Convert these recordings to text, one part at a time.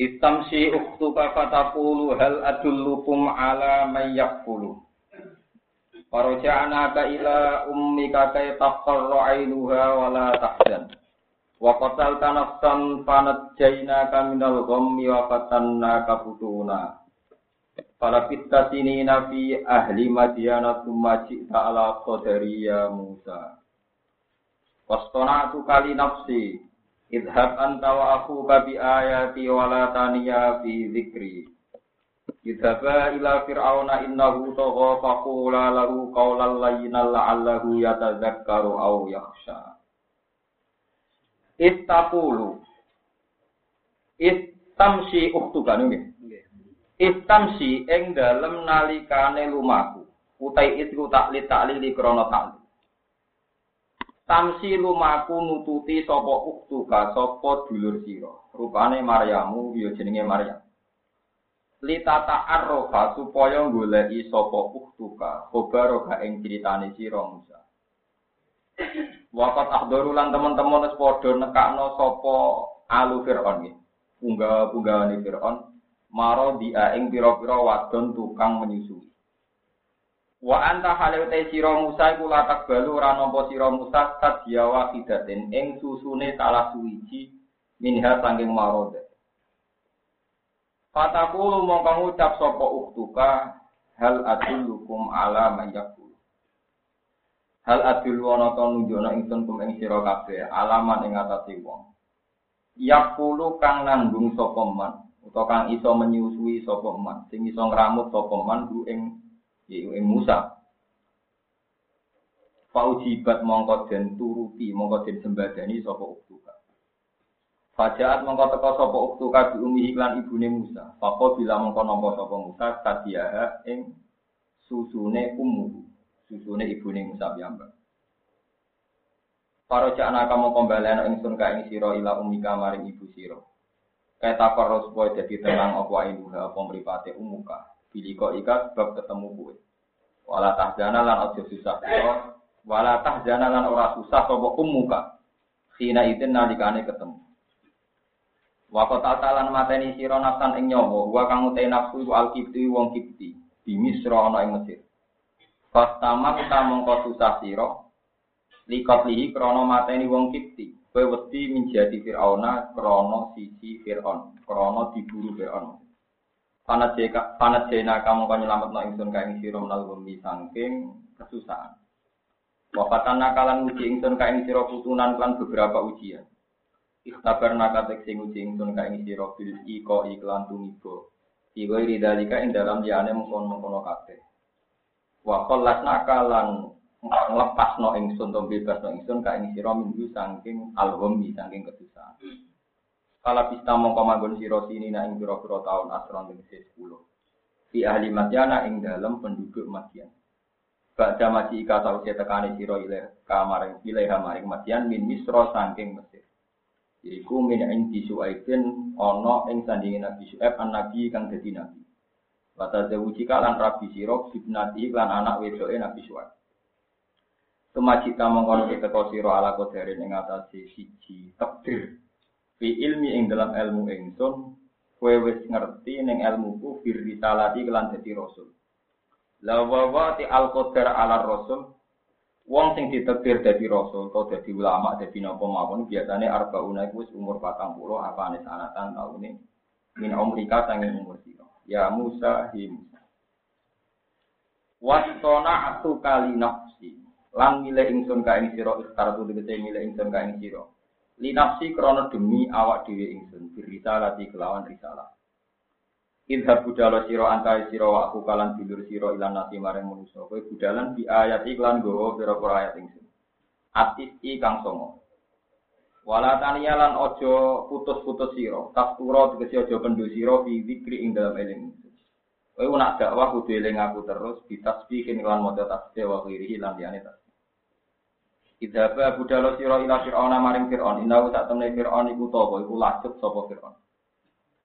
Istamsi ukhtuka fataqulu hal adullukum ala may yakfulu. Farja'naka ila ummika kay taqarra 'ainuha wa la tahzan. Wa qatalta nafsan fanajjaynaka minal ghammi wa fatannaka futuna. Fala pitta sinina fi ahli madyana thumma ji'ta ala qadari ya Musa. Wastona'tu kali nafsi Idhab anta wa aku bi ayati wa la taniya fi dzikri. Idhaba ila fir'auna innahu tagha faqula lahu qawlan layyinan la'allahu yatadzakkaru aw yakhsha. Istaqulu. Istamsi uktuka nggih. Istamsi ing dalem nalikane lumaku. Utai itu takli takli li krana takli. Tamsi lumaku nututi sapa uktuka sapa dulur sira. Rupane Maryamu ya jenenge Maryam. Litata arrofa supaya goleki sapa uktuka khobaroka ing critane sira Musa. Wakat ahdaru lan teman-teman wis padha nekakno sapa alu Firaun iki. Unggah-unggahane Firaun maro dia ing pira-pira wadon tukang menyusui. Wa anta hale te sira Musa iku latak balu ora nampa sira Musa sadya wahidatin ing susune salah suwiji minha sanging marode. Fatakulu mongko ngucap sapa uktuka hal adullukum ala mayyakul. Hal adul wana to nunjukna ingsun kum ing sira kabeh alaman ing atase wong. Yakulu kang nanggung sapa man utawa kang iso menyusui sapa man sing iso ngramut sapa man ing yaitu Musa. Faujibat mongko den turuti mongko den sembadani sapa uktuka. Fajaat mongko teka sapa uktuka bi umi iklan ibune Musa. Faqo bila mongko nampa sapa Musa tadiaha ing susune ummu. Susune ibune Musa piyambak. Para jana kamu kembali ingsun ka ing sira ila umika maring ibu sira. Kata koros boy jadi tenang apa inuha apa mripate umuka. Biliko ika sebab ketemu kue. Wala tahzana lan ojo susah sira. Wala tahzana lan ora susah sapa ummuka. Sina itin nalikane ketemu. Wa qatatalan mateni sira nafsan ing nyawa, wa kang utai nafsu iku al-kipti wong kipti, di Misra ana ing Mesir. Fastama kita mongko susah sira likot lihi krana mateni wong kipti. Kowe wedi menjadi Firauna krana sisi Firaun, krana diburu Firaun. Panat jeka panat jena kamu kan nyelamat no ingsun kain siro menal bumi sangking kesusahan. Wafatan nakalan uji ingsun kain siro putunan kan beberapa ujian. Ikhtabar nakatek sing uji ingsun kain siro bil iko iklan tumibo. Iwa iridalika ing dalam liane mengkon mengkono kate. Wakol las nakalan nglepas no ingsun to bebas no ingsun kain siro minggu sangking alhumi sangking kesusahan. Kala pista mongko manggon sira sini na ing pira-pira taun asron tegese 10. Di ahli Madyana ing dalam penduduk Madyan. Baca maji ika sausia tekani sira ile kamar ilaha maring Madyan min Misra saking Mesir. Iku min ing Suaibin ana ing sandinge Nabi Suaib an nabi kang dadi nabi. Wata zawuji kalan Rabi sira bibnati lan anak wedoke Nabi Suaib. Tumajita mongkono keteko sira ala kodere ing atase siji takdir fi ilmi ing dalam ilmu ingsun kowe wis ngerti ning ilmuku fir risalati kelan dadi rasul. La wa ti al qadar ala rasul wong sing ditekdir dadi rasul atau dadi ulama dadi napa mawon biasane arbauna iku wis umur 40 apa ane sanatan taune min umrika sanging umur sira. Ya Musa hi Musa. Wastona atu kali nafsi lan milih ingsun ka ing sira ikhtar tu tegese milih ingsun ka ing sira linafsi krono demi awak dhewe ingsun berita lati kelawan risalah Idhab budala siro antai siro aku kalan dulur siro ilan nasi maring manusa kowe budalan di ayat iklan gowo pira-pira ayat ingsun atis i kang songo Wala taniya lan ojo putus-putus sira, taftura tegese ojo pendu sira fi zikri ing dalam eling. Kowe nak dakwah kudu eling aku terus ditasbihin lan maca tasbih wa ghirihi lan liyane tasbih. Idza Abu Dalo sira ila Fir'aun maring Fir'aun, innahu sak temne Fir'aun iku tapa iku lacut sapa Fir'aun.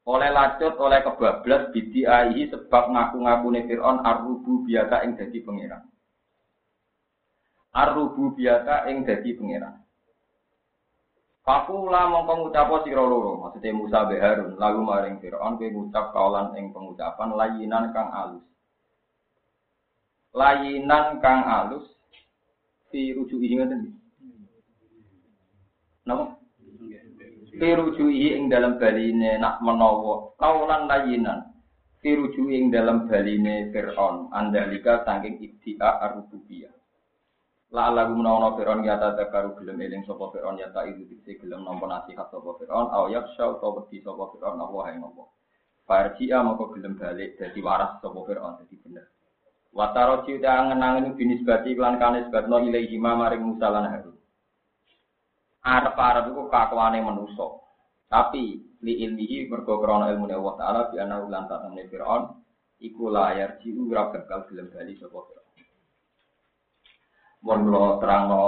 Oleh lacut, oleh kebablas bidi aihi sebab ngaku-ngakune Fir'aun arrubu biasa ing dadi pangeran. Arrubu biasa ing dadi pangeran. Fakula mongko ngucapo sira loro, maksudnya Musa be Harun, lalu maring Firaun kowe ngucap kaulan ing pengucapan layinan kang alus. Layinan kang alus fi rujuki ngoten. Napa? Fi rujuki ing dalam baline nak menawa kaulan layinan. Fi rujuki ing dalam baline Firaun andalika saking ibtia ar-rububiyah. La lagu menawa Fir'aun ya ta karu gelem eling sapa Fir'aun ya ta itu diksi gelem nampa nasihat sapa Fir'aun aw yaksha utawa wedi sapa Fir'aun Allah ing apa. Farji'a moko gelem balik dadi waras sapa Fir'aun dadi bener. Wataro ciuta angen-angen binisbati lan kanisbatno ilaihi maring Musa lan Harun. Arep-arep iku kakuane manusa. Tapi li ilmihi mergo krana ilmune Allah taala bi ana ulan tatemne Firaun iku layar jiu ora bakal gelem bali sapa Firaun. Mohon kula terangno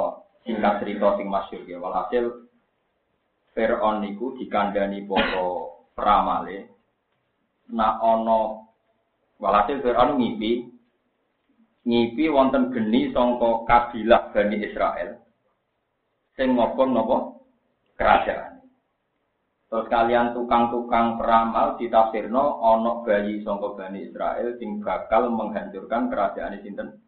singkat cerita sing masyhur ya. Walhasil Fir'aun niku dikandani para pramale nak ana walhasil Fir'aun ngipi ngipi wonten geni sangka kabilah Bani Israel sing ngopon napa kerajaan. Terus kalian tukang-tukang peramal ditafsirno ana bayi sangka Bani Israel sing bakal menghancurkan kerajaan sinten?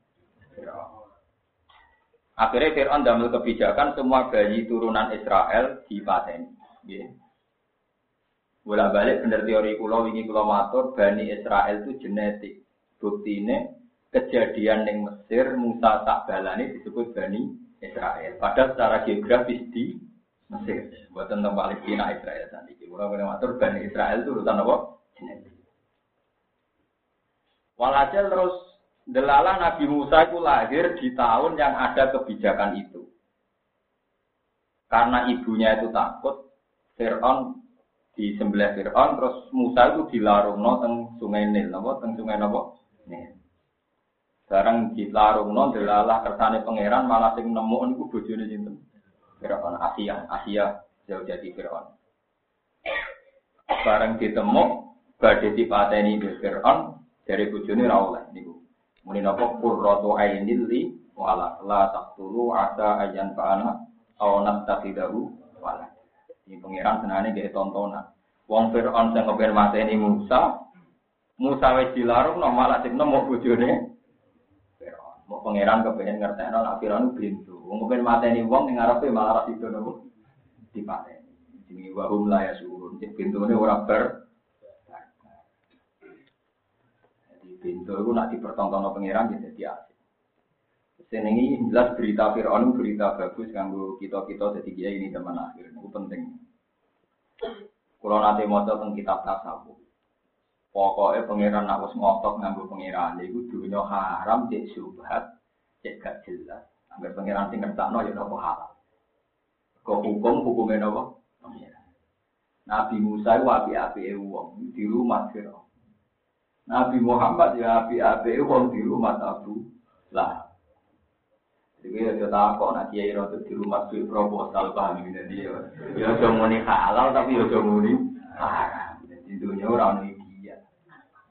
Akhirnya Fir'aun damel kebijakan semua bayi turunan Israel dipateni. Yeah. Bola balik bener teori kulo ini kulo matur Bani Israel itu genetik. Bukti ini kejadian yang Mesir Musa tak balani disebut Bani Israel. Padahal secara geografis di Mesir. Buat tentang Palestina Israel tadi. Kulo kulo matur Bani Israel itu urutan apa? Genetik. Walhasil terus Delala Nabi Musa itu lahir di tahun yang ada kebijakan itu. Karena ibunya itu takut, Fir'aun di sebelah Fir'aun, terus Musa itu dilarung no teng sungai Nil, nopo teng sungai nopo Nil. Sekarang dilarung no delala kersane pangeran malah sing nemu niku bojone sinten? Fir'aun Asia, Asia jauh jadi Fir'aun. Barang ditemu badhe dipateni Fir'aun dari bojone ra oleh niku. Muni napa qurratu ainil li wala la taqtulu asa ayan fa'ana aw nastaqidahu wala. Ini pengiran senane nggih tontonan. Wong Fir'aun sing kepen mateni Musa, Musa wis dilarung no malah sing nemu bojone. Mau pangeran kepengen ngertekno nek Fir'aun pintu. Wong kepen mateni wong ning ngarepe malah ra sido nopo dipateni. Jenenge wa hum la yasurun. Pintune ora ber pintu itu nak pengiran ya jadi asik. Senengi jelas berita Fir'aun berita bagus kanggo kita-kita jadi dia ini teman akhir. Itu penting. Kalau nanti mau tentang kitab tasawuf, pokoknya pengiran nak wis ngotot nganggo pengiran itu dunia haram cek subhat cek gak jelas. Agar pengiran sing ngertakno ya nopo halal. Kok hukum hukumnya nopo? Nabi Musa itu api-api wong di rumah Fir'aun. Nabi Muhammad ya api-api wong di rumah Abu lah. Jadi ya tak kok nak kiai rotu di rumah suwi proposal paham ini dia. Ya cuma muni halal tapi ya cuma muni haram. Di dunia orang ini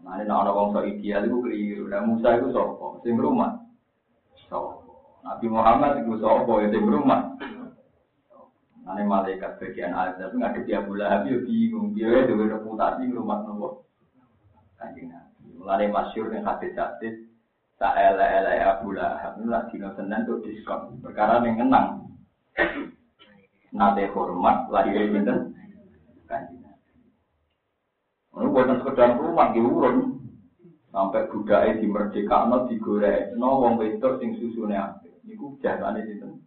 dia. Mana nak orang so ideal itu keliru. Dan Musa itu sopo, sing rumah. Sopo. Nabi Muhammad itu sopo ya sing rumah. Mana malaikat bagian azab nggak dia Abu Lahab ya bingung. Dia itu reputasi rumah nopo. Kanjeng Mulane masyhur ning hadis-hadis tak ele-ele Abu Lahab itu lagi dino Senin tuh diskon. Perkara yang kenang. Nate hormat lahir pinten? Kanjeng. Ini buatan sekedar rumah diurun. Sampai budaya di merdeka, digoreng, no wong wedok sing susune apik. Niku jasane sinten?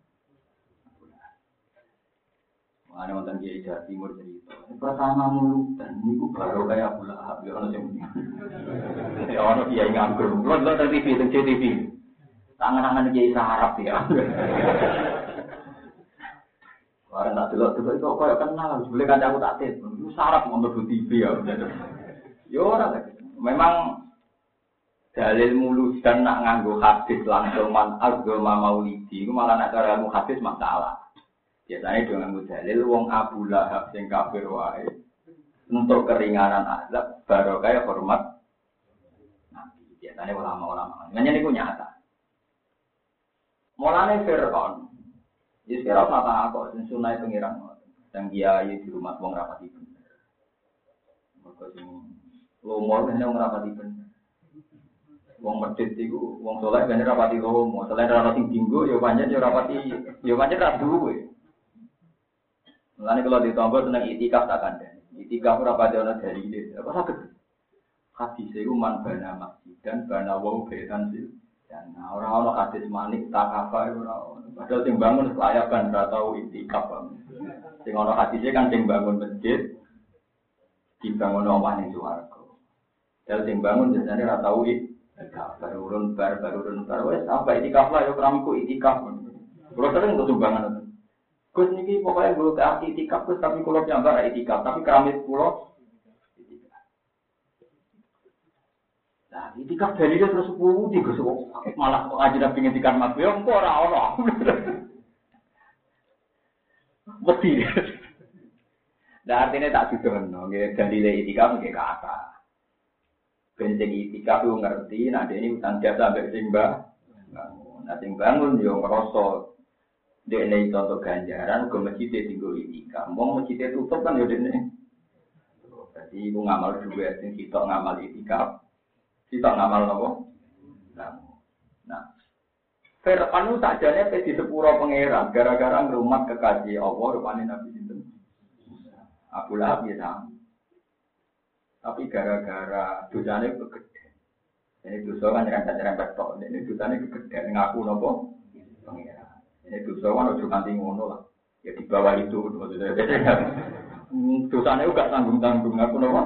Ada mantan kiai Jawa Timur cerita. Pertama mulu dan niku baru kayak Abu Lahab ya ono sing. Ya ono kiai nganggur. Lo lo tadi TV teng TV. Tangan-tangan kiai sarap ya. Orang tak delok delok itu kok kenal, boleh kan aku tak. Itu syarat mau nonton TV ya. Yo ora Memang dalil mulus dan nak nganggo hadis langsung man agama maulidi itu malah nak cara ilmu hadis masalah. Biasanya dengan nganggo dalil wong Abu Lahab sing kafir wae untuk keringanan azab baru kayak hormat Nabi. Biasanya ulama-ulama. Nanya niku nyata. Mulane Fir'aun jadi sekarang mata aku, sing sunai pengiran, yang kiai di rumah wong bener. Mereka sing lomor kan yang rapati bener. Wong medit itu, wong soleh kan rapati lomo, selain rapati tinggu, ya panjang ya rapati, ya panjang ra duwe. Mulane kalau ditombo seneng itikaf tak kandhani. Itikaf ora pati ana dalile. Apa sakit? Hadis itu man bana masjid dan bana wong betan sih. Dan orang-orang hadis manik tak apa orang Padahal sing bangun layak kan ora tau itikaf. Sing ana hadise kan sing bangun masjid dibangun omah ning swarga. Dal sing bangun biasane ora tau itikaf. Baru urun bar baru urun bar wis apa itikaf lah yo kramiku itikaf. Kulo sering tuh sumbangan. Gus niki pokoknya gue ke itikaf Gus tapi kulo nyambar itikaf tapi keramik kulo Nah, itikaf dari dia terus sepuluh tiga malah kok aja nabi ngintikan mas ya kok ora ora. Mesti. Nah artinya tak sudono, nggih dalile itikaf nggih kata. Ben sing itikaf yo ngerti, nah ini utang jasa ambek sing bangun. Nah sing bangun yo ngrasa Dene contoh ganjaran ke masjid tinggal itikaf. Mau masjid tutup kan yo dene. Jadi itu ngamal juga, sing kita ngamal itikaf. Kita ngamal nopo. Nah, Fir'aun itu sajane pe di sepuro pangeran gara-gara ngrumat kekasih Allah rupane Nabi sinten. Abu Lahab ya sama. Tapi gara-gara dosanya kegede. Ini dosa kan nyerempet-nyerempet tok. Ini dosanya kegede ngaku nopo. Ini dosa kan ojo kanti ngono lah. Ya di bawah itu maksudnya. Dosanya juga tanggung-tanggung ngaku nopo.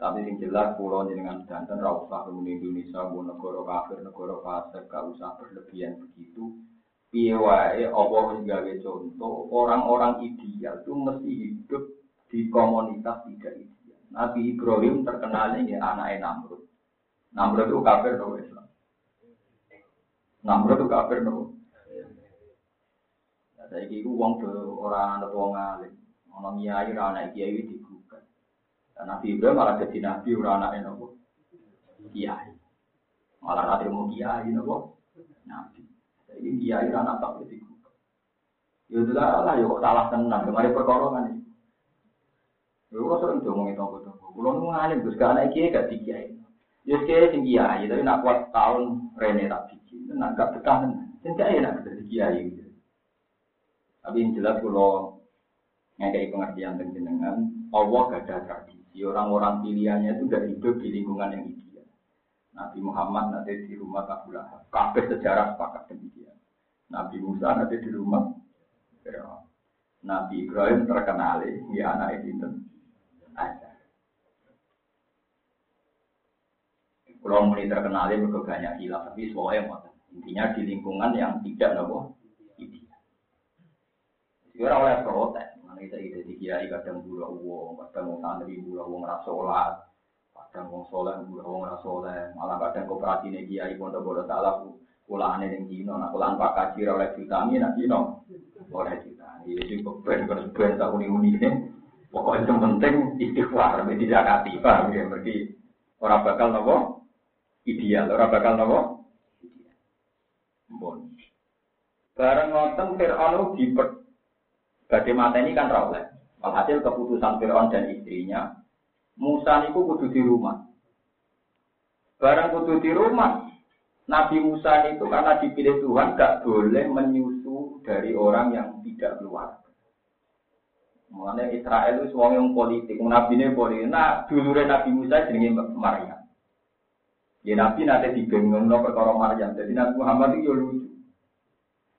Tapi yang jelas pulau dengan danten ra usah kemudian Indonesia bu negara kafir, negara fasik, gak usah berlebihan begitu. Piye wae Allah wis contoh orang-orang ideal itu mesti hidup di komunitas tidak ideal. Nabi Ibrahim terkenal ini anaknya Namrud. Namrud itu kafir no Islam. Namrud itu kafir no. Saya kira uang orang tua ngalim, orang kiai, anak kiai di Nabi Ibrahim malah jadi nabi ora anake nopo? Kiai. Malah ra mau kiai nopo? Nabi. Jadi kiai ora anak tak itu. Ya udah lah, ya salah tenang, kemarin perkara kan ini. Kok sering ngomongin tonggo-tonggo. Kulo nu ngalim Gus, anak kiai gak dikiai. Ya kiai sing kiai, tapi nak kuat tahun rene tak biji, nak gak betah tenan. Sing kiai nak jadi kiai. Tapi yang jelas kulo ngekei pengertian dengan Allah gak ada tradisi. Si orang-orang pilihannya itu sudah hidup di lingkungan yang ideal. Nabi Muhammad nanti di rumah Abu Lahab. Kabeh sejarah sepakat demikian. Nabi Musa nanti di rumah. Nabi Ibrahim terkenal ya anak itu. Kalau mulai terkenal mereka banyak hilang, tapi semuanya mau intinya di lingkungan yang tidak nopo ideal. Sekarang oleh protes, Mana kita ide di kiai kadang gula uang, kadang mau santri gula uang rasolat, kadang wong soleh gula uang rasoleh, malah kadang koperasi nih kiai pondok bodoh salah pulaan yang Cina, nak pulaan pak kaji oleh juta ini nak oleh juta. Ini ben ben ben tak uni ini. Pokoknya yang penting istighfar, tidak zakati, paham ya? Berarti orang bakal nopo ideal, orang bakal nopo. Bon. Bareng nonton Fir'aun di Badai mata ini kan rawleh. Alhasil keputusan Fir'aun dan istrinya, Musa itu kudu di rumah. Barang kudu di rumah, Nabi Musa itu karena dipilih Tuhan gak boleh menyusu dari orang yang tidak keluar. Mengenai Israel itu suami yang politik, Nabi ini politik. Nah, dulu Nabi Musa jenenge Maryam. Ya Nabi nanti dibengong no perkara Maryam. Jadi Nabi Muhammad itu ya lucu.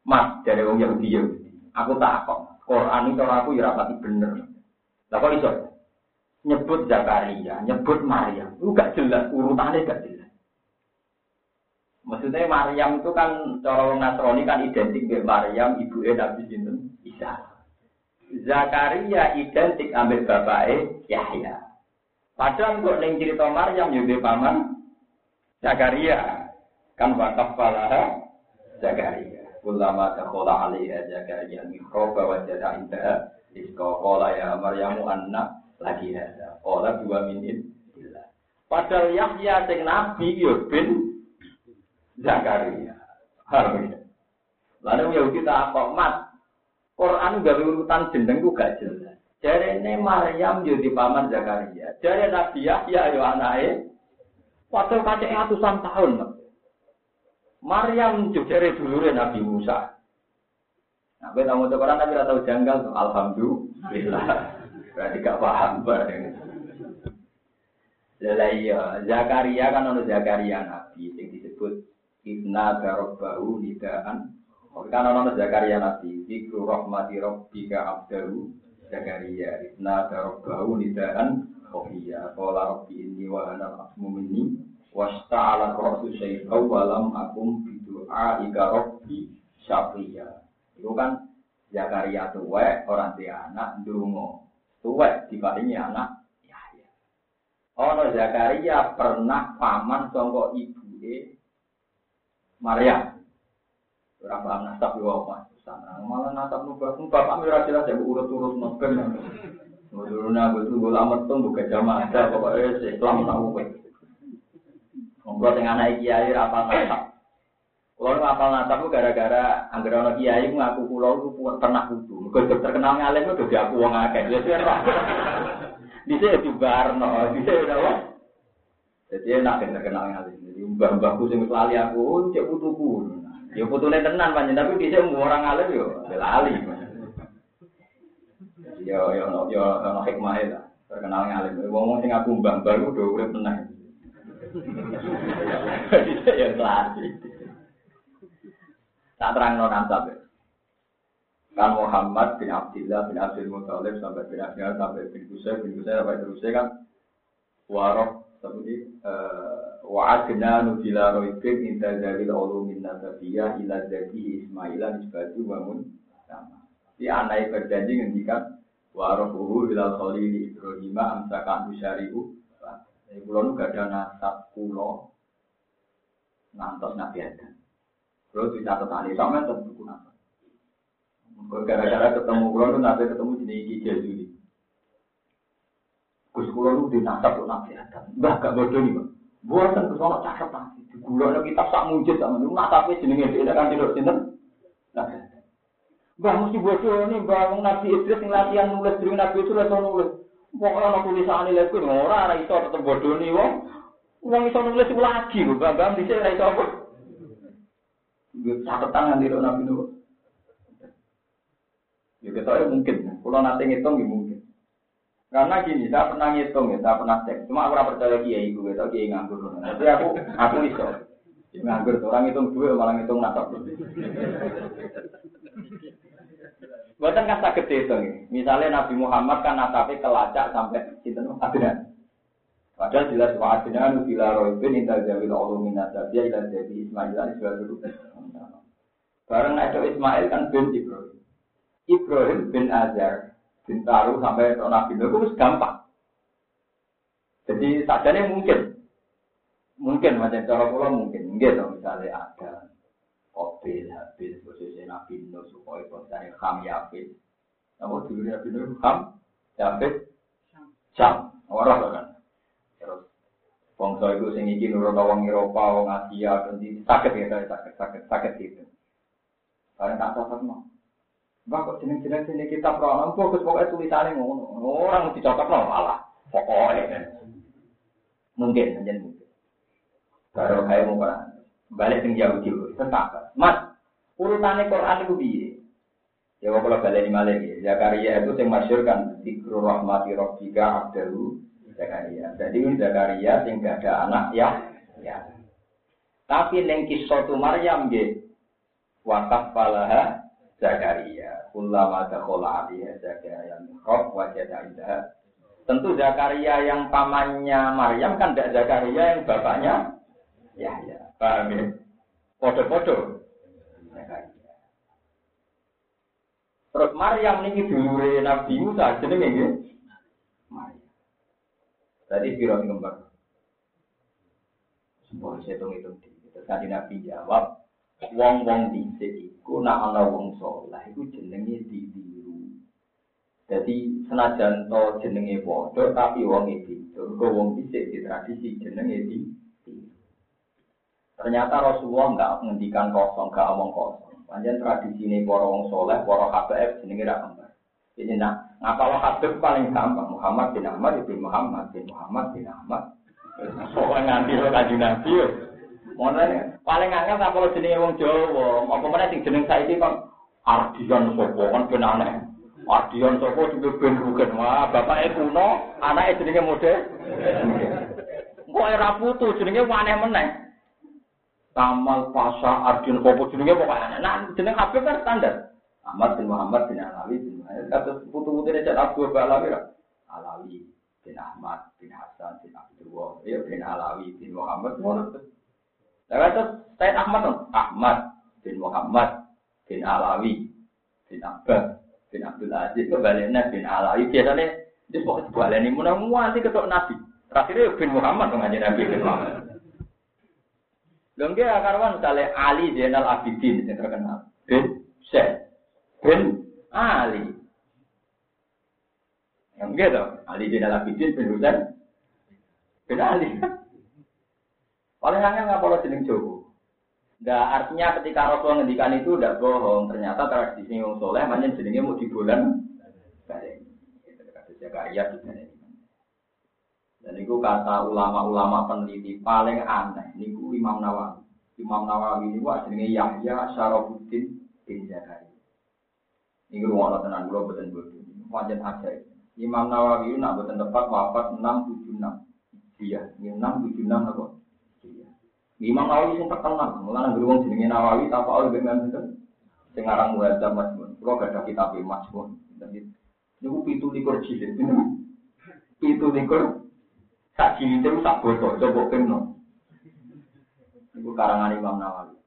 Mas dari orang Yahudi Yahudi. Aku takut. Quran itu aku ya rapati bener. Lah kok? Nyebut Zakaria, nyebut Maryam. Itu gak jelas, urutannya gak jelas. Maksudnya Maryam itu kan cara Nasrani kan identik dengan Maryam ibu Nabi sinten. Zakaria identik ambil bapaknya Yahya. Padahal kok neng cerita Maryam juga paman Zakaria kan wakaf palaha Zakaria. Ulama takhola alaiha Zakaria mihrab wa jada indah iska qala ya Maryamu anna lagi ada. Qala dua min Padahal Yahya sing nabi yo bin Zakaria. Harus. Lalu Yahudi tak apa mat. Quran gak urutan jeneng ku gak jelas. Ini Maryam jadi paman Zakaria. Jadi Nabi Yahya yo anaknya. Waktu kacek ratusan tahun. Maryam juga dari dulu Nabi Musa. Nah, kita mau Quran tapi tahu janggal tuh. Alhamdulillah. Berarti gak paham bareng. Iya, Zakaria kan ono Zakaria Nabi yang disebut Ibna Darabbahu Nidaan. Kan ono Zakaria Nabi, Zikru Rahmati Rabbika Abdahu Zakaria, Ibna Darabbahu Nidaan. Oh iya, Kola Rabbi ini wa anal asmu minni Wasta'ala Rasul Syaikau walam akum bidu'a ika Rabbi Syafiya. Itu kan Zakaria tuwek, orang tua anak, dungo. Tuwek dibandingi anak, Yahya. Ono Zakaria pernah paman songkok ibu Maria. Ora paham nasab yo apa. Sana malah nasab nu bapak bapak ora jelas ya urut-urut nopen. Nuruna betul gue lamar tuh buka jamaah ada pokoknya Islam tahu kowe. Ngobrol dengan anak kiai apa nasab. Kalau ngapal nasab gara-gara anggere ana kiai ngaku kula itu pernah kudu. Mergo terkenal itu dadi aku wong akeh. Ya sih ora. Dise dibarno, dise ora. Jadi enak terkenal ngalim. Jadi mbah-mbahku sing lali aku cek putuku. Ya putune tenan panjen tapi bisa orang alim yo lali. Yo yo yo ono hikmah lah. Terkenal ngalim. Wong sing aku mbah baru udah urip tenang. Ya klasik. Tak terang non ansab. Kan Muhammad bin Abdullah bin Abdul Muthalib sampai bin Abdullah sampai bin Qusay bin Qusay sampai terusnya kan waroh seperti wa'adna nubila roibin inta zawil ulumin nasabiyah ila jadi Ismaila nisbatu bangun sama. Si anak berjanji ngendikan warohuhu ila khalili Ibrahim amsakan usyarihu. Jadi pulau nu gak ada nasab pulau nantos Nabi Adam. Pulau bisa tetani sama tentu buku nasab. Gara-gara ketemu nu Nabi ketemu jenis Iki Jazuli. Gus kula nu dinasab kok nabi Adam. Mbah gak bodoh nih, Bang. Buatan ke sono cakep pasti. Di gula ada kitab sak mujud sama niku nasabe jenenge dhewe kan tidak sinten. Nabi Adam. Mbah mesti bodoh nih, Mbah Nabi Idris sing latihan nulis diri Nabi itu langsung nulis. Pokoknya ana tulisane lek kuwi ora ora iso tetep bodoh nih wong. Wong iso nulis lagi lho, Mbah Mbah dhisik ora iso apa. Gue catatan nanti Nabi Nuh. Ya kita mungkin, kalau nanti ngitung mungkin. Karena gini, saya pernah ngitung ya, saya pernah cek. Cuma aku percaya kiai gue, tau kiai nganggur. Tapi aku, aku iso. Nganggur, orang ngitung dua, malah ngitung nasab. Buatan kan sakit itu. Misalnya Nabi Muhammad kan nasabnya kelacak sampai itu Adnan. Padahal jelas wa Adnan bila roibin inta jawil Allah min nasabnya ila jadi Ismail ali dulu. Bareng ada Ismail kan bin Ibrahim. Ibrahim bin Azar. Bintaro sampai ke Nabi itu gampang. Jadi sajane mungkin. Mungkin macam cara kula mungkin. Nggih to misalnya ada Kobil habis posisi Nabi Nuh supaya dari Ham Yafid. Namun dulu Nabi Nuh Ham Yafid Syam. Orang kan. Terus Bangsa itu sing iki nurut wong Eropa, wong Asia, dan sakit ya, sakit, sakit, sakit itu. Karena tak cocok no. Mbak kok jeneng-jeneng sini kita prono, fokus pokoknya tulisannya ngono. Orang mesti cocok no malah. Pokoknya. Mungkin, aja mungkin. Kalau kayak mau balik tinggi jauh-jauh, tetap. Mas, urutannya Quran itu biye. Ya kalau balik lima lagi, Zakaria itu yang masyur kan, Dikru rahmati robbika abdalu Zakaria. Jadi Zakaria yang gak ada anak ya, ya. Tapi neng kisah Maryam gitu, wakaf palaha Zakaria. Kullama dakhala alaiha Zakaria mihrab wajada indaha. Tentu Zakaria yang pamannya Maryam kan tidak Zakaria yang bapaknya ya ya paham ya Podo-podo. Terus Maryam niki dulure Nabi Musa jenenge nggih. Maryam. Tadi piro ngembar. Semua saya hitung hitung. Terus tadi Nabi jawab, wong-wong dhisik iku nak ana wong saleh iku jenenge ditiru. Jadi senajan to jenenge padha tapi wong iki Mergo wong dhisik di tradisi jenenge di Ternyata Rasulullah enggak menghentikan kosong, enggak omong kosong. Panjang tradisi ini para wong soleh, para KPF jenenge ra kembar. Jadi nak ngapal hadis paling gampang Muhammad bin Ahmad bin Muhammad bin Muhammad bin Ahmad. Soalnya nganti lo kaji nabi Mana paling angel tak kalau jenenge wong Jawa, apa mana sing jeneng saiki kon Ardian sopo kan ben aneh. Ardian sopo juga ben rugen wah bapake kuno, anake jenenge mode. Kok era putu jenenge aneh meneh. Kamal Pasha Ardian sopo jenenge pokoknya Nah jeneng Habib kan standar. Ahmad bin Muhammad bin Alawi bin Muhammad. Kata putu-putu ini cek Abu Alawi Alawi bin Ahmad bin Hasan bin Abdullah, ya bin Alawi bin Muhammad. Lalu itu Said Ahmad Ahmad bin Muhammad bin Alawi bin Abbas bin Abdul Aziz. Kebaliknya bin Alawi? Biasanya dia pokoknya balik ini mudah nanti ketok Nabi. Terakhirnya bin Muhammad mengaji Nabi bin Muhammad. Lengke akarwan misalnya Ali Zainal Abidin yang terkenal. Bin Syekh. Bin Ali. Yang gitu, Ali Zainal Abidin bin Husain. Bin Ali. Paling hanya nggak kalau jeneng Jowo. Nah, artinya ketika Rasul ngendikan itu udah bohong. Ternyata tradisi yang soleh, mana jenengnya mau dibulan. Itu kata Zakaria Dan itu kata ulama-ulama peneliti paling aneh. Ini Imam Nawawi. Imam Nawawi ini wah jenenge Yahya Syarafuddin bin Zakaria. Ini rumah tenan gue betul betul. Wajan aja. Imam Nawawi nak betul tepat wafat 676. Iya, 676 apa? Imam Nawawi sing terkenal, mulane beruang jenenge Nawawi apa oleh dengan itu. Sing aran Muadzam Majmun. Kulo gak ada kitab Majmun. Niku pitu likur jilid. Pitu likur sak jilid itu sak boto, coba kena. Niku karangan Imam Nawawi.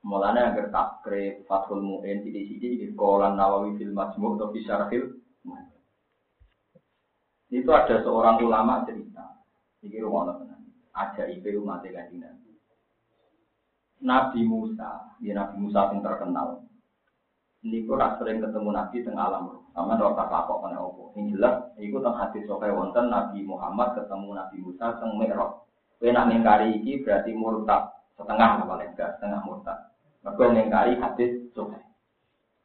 Mulane agar takrib Fathul Mu'in sidi-sidi di sekolah Nawawi fil Majmu' atau fi Syarhil Itu ada seorang ulama cerita. Iki rumah tenan ajaib umat kanjeng Nabi. Nabi Musa, ya Nabi Musa yang terkenal. Ini ora sering ketemu Nabi tengah alam. Sama ora tak kok kena opo. Yang jelas iku teng hadis sokai wonten Nabi Muhammad ketemu Nabi Musa teng Mi'raj. Kowe nak mengkari iki berarti murtad setengah apa enggak setengah murtad. Mergo mengkari hadis sokai.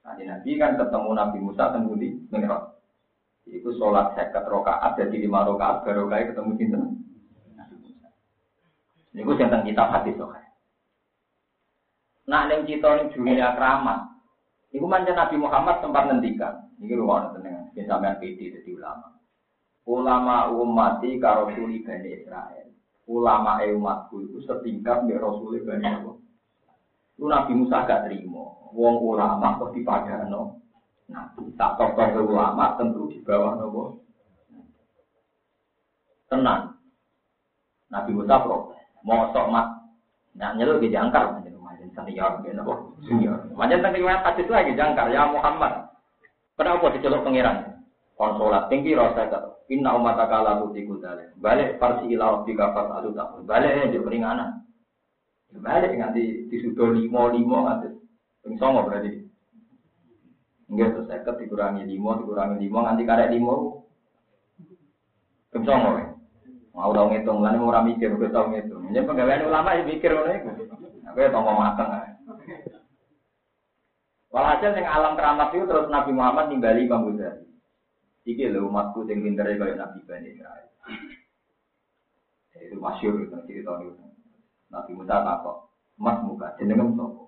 Nanti Nabi kan ketemu Nabi Musa teng Budi Mi'raj. Iku sholat seket rokaat jadi lima rokaat baru ketemu sinten ini gue tentang kitab hadis loh. Nah, neng cito neng dunia keramat. Iku mancan Nabi Muhammad sempat ngendikan. Rumah orang tenang. Ini sampean PD jadi ulama. Ulama umati karo suli bani Israel. Ulama umatku itu setingkat di Rasul bani Israel. Itu Nabi Musa gak terima. Wong ulama kok dipadano. Nah, tak tokoh ulama tentu di bawah nopo. Tenang. Nabi Musa protes mosok mat nah nyeluk di jangkar. Macam senior gitu. Kok senior. Macam tentang riwayat hadis lagi jangkar. Ya Muhammad. Kenapa diceluk pangeran? Konsolat tinggi rasa kata inna umat akala putih kudale balik farsi ilah tiga fas adu tak balik ya jadi keringanan balik nganti disudo limo limo nganti ping songo berarti. Enggak seket dikurangi limo dikurangi limo nganti karek limo ping songo ya Mau tau ngitung, lan ora mikir gue tau ngitung. Ini pegawai ulama ya mikir ngono iku. Aku ya tau mateng ae. Walhasil sing alam keramat itu terus Nabi Muhammad nimbali Imam Ghazali. Iki lho umatku sing pinter kaya Nabi Bani Israil. Itu masyhur itu cerita itu. Nabi Musa takok, "Mas muka jenenge sapa?"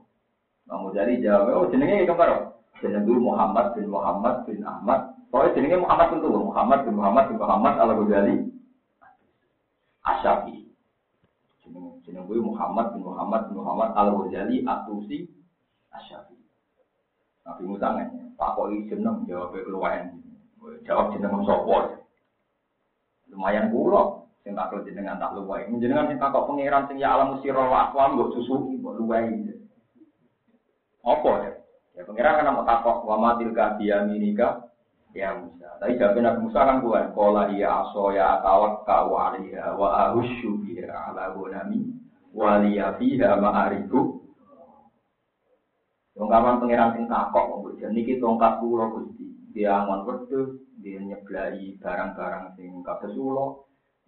Imam Ghazali jawab, "Oh jenenge kembar." Jenenge Muhammad bin Muhammad bin Ahmad. Pokoknya jenenge Muhammad tentu Muhammad bin Muhammad bin Muhammad Al-Ghazali. Asyafi. Jeneng jeneng gue Muhammad bin Muhammad bin Muhammad Al Ghazali Atusi Asyafi. Nabi Musa nanya, Pak kok ini jeneng jawab keluaran. Jawab jeneng sopor. Lumayan kulo. Sing tak jenengan tak luwai. Jenengan sing takok pangeran sing ya alam sira wa mbok susu mbok luwai. Apa ya? Ya pangeran kan mau takok wa matil ka biyaminika ya Musa. Tapi jawab Nabi Musa kan kuat. Qala ya aso ya atawakkau alaiha wa ahusyu biha ala gunami wa liya fiha ma'arifu. Wong kawan pangeran sing takok kok niki tongkat kula Gusti. Dia angon wedhus, dia nyeblai barang-barang sing kados ula,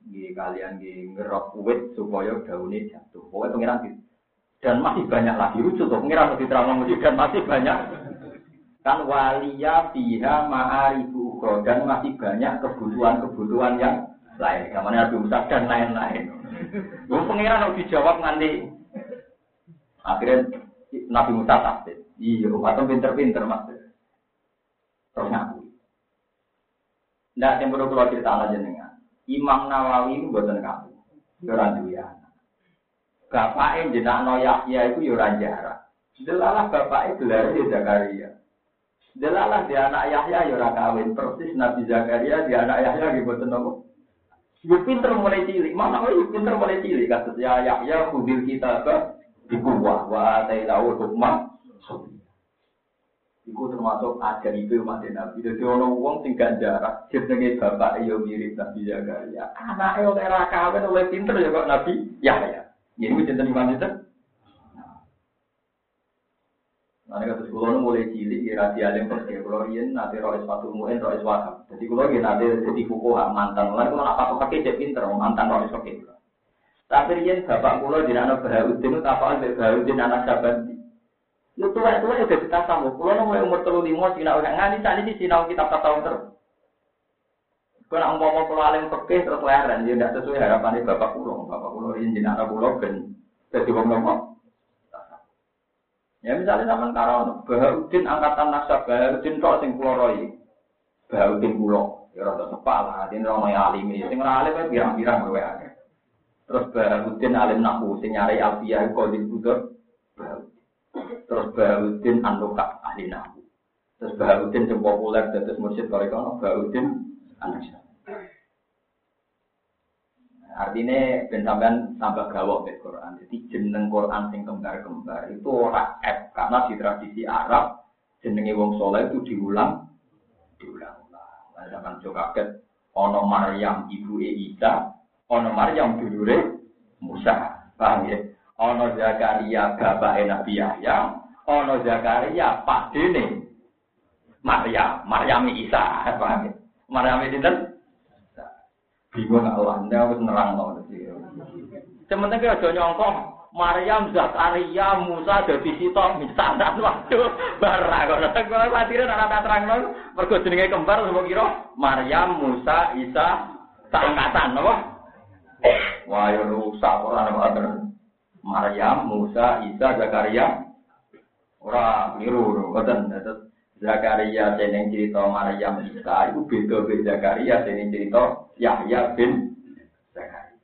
nggih kalian nggih ngerok wit supaya daune jatuh. Pokoke pangeran. Dan masih banyak lagi lucu tuh pengiran lebih terang dan masih banyak kan walia fiha ma'arifu dan masih banyak kebutuhan-kebutuhan yang lain. Kamane Nabi Musa dan lain-lain. Wong pengiran harus dijawab nanti. Akhirnya Nabi Musa tasbih. Iya, atau pinter-pinter mas. Terus ngaku. Nah, yang perlu keluar cerita aja dengan Imam Nawawi itu buatan kamu. Orang duya. Bapaknya jenakno Yahya itu ya jarak. Delalah bapaknya gelar Zakaria. Delalah dia anak Yahya ya ora kawin persis Nabi Zakaria dia anak Yahya gitu boten nopo. Gue pinter mulai cilik, mana gue pinter mulai cilik kata ya Yahya kudil kita ke di kuwah wa tahu hukmah Iku termasuk ajar itu umat Nabi. Jadi orang uang tinggal jarak. Jenenge bapak yo mirip Nabi Zakaria. Anaknya oleh kawin oleh pinter ya kok Nabi Yahya. Wis enten iman itu. Nah, ini kasus kulo mulai cilik, ya rasi alim pergi. Kulo ini nanti rois fatul mu'in, rois wahab. Jadi kulo ini nanti jadi fukuha mantan. Lalu kulo nak pakai pakai cek pinter, mantan rois pakai. Tapi ini bapak kulo di anak Bahaudin itu apa aja Bahaudin anak Sabandi. Lu tua tua udah kita sama. Kulo mulai umur telu lima, sih orang ngani tadi di sini kita tahun terus. Kau nak mau pulau alim pekeh terus leren, dia tidak sesuai harapan bapak pulau. Bapak pulau ini jenak pulau ben jadi wong nopo. Ya misalnya zaman karo Bahaudin angkatan nasab Bahaudin kok sing pulau roy. Bahaudin pulau. Ya rada sepak lah, dia rono alim ini. Sing alim kan pirang-pirang kowe akeh. Terus Bahaudin alim nahu sing nyari alfiyah di budur. Terus Bahaudin anuka ahli nahu. Terus Bahaudin yang populer terus mursyid kono Bahaudin anak Artinya ben sampean tambah gawok ke Quran. Jadi jeneng Quran sing kembar-kembar itu ora F karena di tradisi Arab jenenge wong soleh itu diulang diulang-ulang. Nah, zaman juga kaget ono Maryam ibu Isa, ono Maryam dulure Musa. Paham ya? Ono Zakaria bapak Nabi Yahya, ono Zakaria dene Maryam, Maryam Isa. Paham ya? Maryam itu bingung Allah, anda harus nerang loh. Sementara kita aja nyongkok, Maryam, Zakaria, Musa, jadi sitok, misalnya waktu barang. Kalau khawatirin anak terang loh, mergo jenenge kembar, semua kira, Maryam, Musa, Isa, seangkatan, apa? Wah, ya rusak, orang apa Maryam, Musa, Isa, Zakaria, orang keliru, betul. Zakaria seneng cerita Maryam Isa itu beda beda Zakaria seneng cerita Yahya bin Zakaria.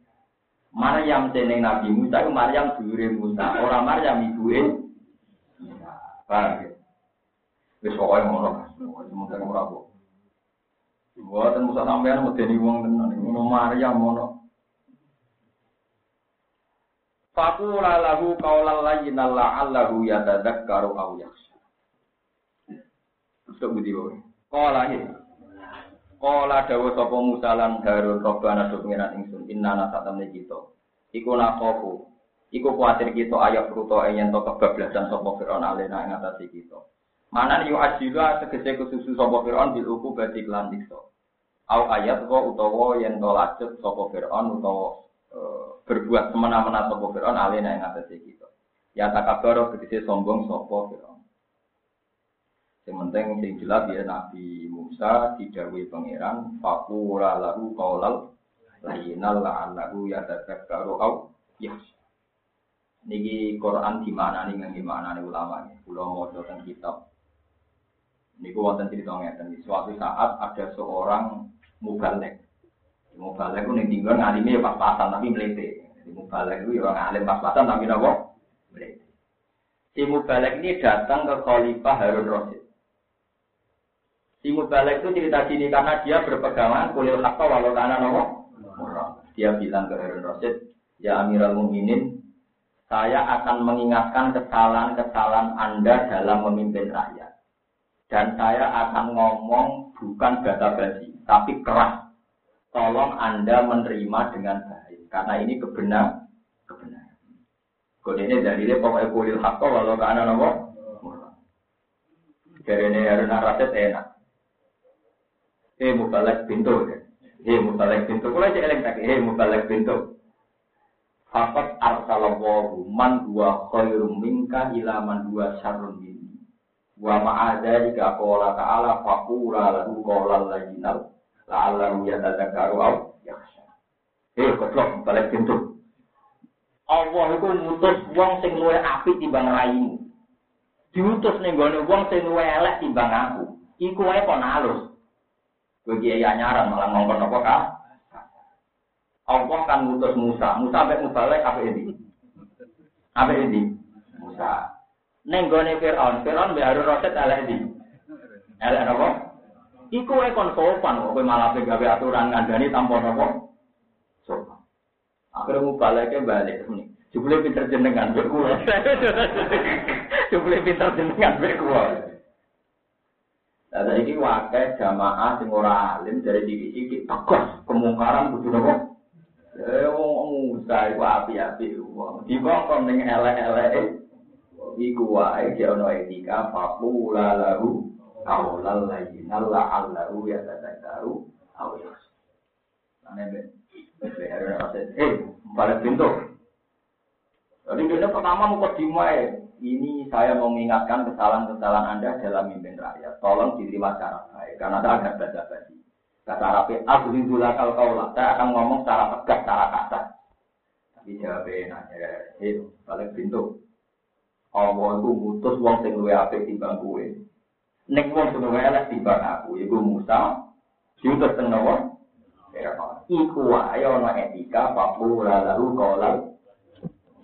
Maryam seneng Nabi Musa itu Maryam dulure Musa, orang Maryam ibu e Musa. Paham ya? Wis pokoke ngono. Semoga ora kok. Buatan Musa sampean medeni wong tenan. Ngono Maryam ngono. Fakula lahu qawlan layyinan la'allahu yatadzakkaru aw yakhsha. Sok budi wae. Kala ya. Kala dawa sapa Musa lan Harun Robbana do pengiran ingsun innana satamne kita. Iku nakofu. Iku kuatir kita ayat ruto yen to kebablasan sapa Firaun alena ing atase kita. Mana yu ajila tegese kesusu sapa Firaun bil uku berarti lan dikso. Au ayat kok utawa yen to lacut sapa Firaun utawa e, berbuat semena-mena sapa Firaun alena ing atase kita. Ya takabaro tegese sombong sapa Firaun. Yang penting yang jelas ya Nabi Musa didawai pangeran fakura lahu qaulal lainal la'allahu yatadzakkaru au ya. Niki Quran di mana nih nggak gimana nih ulama nih. Pulau mau tentang kitab. Niku wonten cerita ngeten. Suatu saat ada seorang mubalek. Mubalek itu tinggal ngalimi pas-pasan tapi melete. Mubalek itu orang alim pas-pasan tapi nopo melete. Si mubalek ini datang ke Khalifah Harun Rasid. Si Mubalek itu cerita sini karena dia berpegangan kulit hakta walau karena nopo. Dia bilang ke Harun Rasid, ya Amirul Mukminin, saya akan mengingatkan kesalahan-kesalahan Anda dalam memimpin rakyat. Dan saya akan ngomong bukan basa-basi, tapi keras. Tolong Anda menerima dengan baik. Karena ini kebenar, kebenaran. Kode ini dari dia pokoknya kulil hakko walau ke anak nopo. Dari ini Harun Rasid enak. Eh mubalek pintu. Eh mubalek pintu. Kalau aja eleng tak. Eh mubalek pintu. Fakat arsalallahu man huwa khairum minka ila man huwa syarrun minni. Wa ma'ada jika qala ta'ala faqura lahu qawlan layyinal la'allahu yatadzakkaru aw yakhsha. Eh goblok balik pintu. Allah itu ngutus wong sing luwih apik timbang raimu. Diutus ning gone wong sing luwih elek timbang aku. Iku wae kon halus. Kiai anyaran malah ngongkon apa kah? Allah kan ngutus Musa. Musa sampai mubalek apa ini? Apa ini? Musa. Neng gone Fir'aun. Fir'aun mbek Harun Rasid elek ini. Elek apa? Iku wae kon sopan kok kowe malah gawe aturan ngandani tanpa apa? Sopan. Akhirnya mubaleknya balik nih. Jumlah pinter jenengan berkuah. Jumlah pinter jenengan berkuah. Nah, tadi ini jamaah sing ora alim dari diri iki tegas kemungkaran kudu nopo Eh, wong Musa iku api-api. Dikongkon ning elek-elek iku ge ono etika faqula lahu qaulal layyinal la'allahu yatadzakkaru aw yakhsha. Ane be. Eh, balik pintu. Jadi pertama mau dimai. Ini saya mau mengingatkan kesalahan-kesalahan Anda dalam mimpin rakyat. Tolong diterima cara baik. Karena ada agak basa-basi. Kata Arabnya, aku ridula kau kaulah. Saya akan ngomong secara tegas, secara kasar. Tapi jawabnya nanya, hei, balik pintu. Allah itu mutus wong sing luwe apik timbang. Nek wong sing luwe elek timbang aku, iku Musa. Diutus teng nopo? Iku ana etika papu lalu kolal.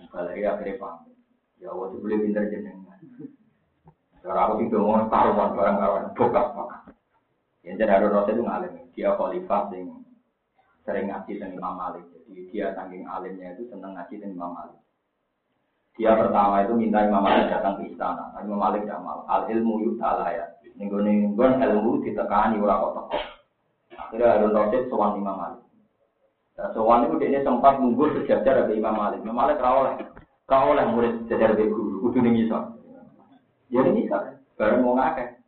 Balik akhirnya paham. Ya Allah, itu boleh pinter jenengan. Cara aku tidak mau taruhan barang-barang bokap-bokap. Yang jadi Harun Rasul itu ngalim. Dia khalifah sing sering ngaji dengan Imam Malik. Jadi dia saking alimnya itu senang ngaji dengan Imam Malik. Dia pertama itu minta Imam Malik datang ke istana. Tapi Imam Malik tidak mau. Al ilmu yudhala ya. Ninggon-ninggon ilmu ditekani ora kok teko. Akhirnya Harun Rasul sowan Imam Malik. Nah, itu dia sempat nunggu sejajar dari Imam Malik. Imam Malik rawoleh. Rawoleh murid sejajar dari guru. Kudu ning iso. Ya ning iso. Bareng mau ngakeh.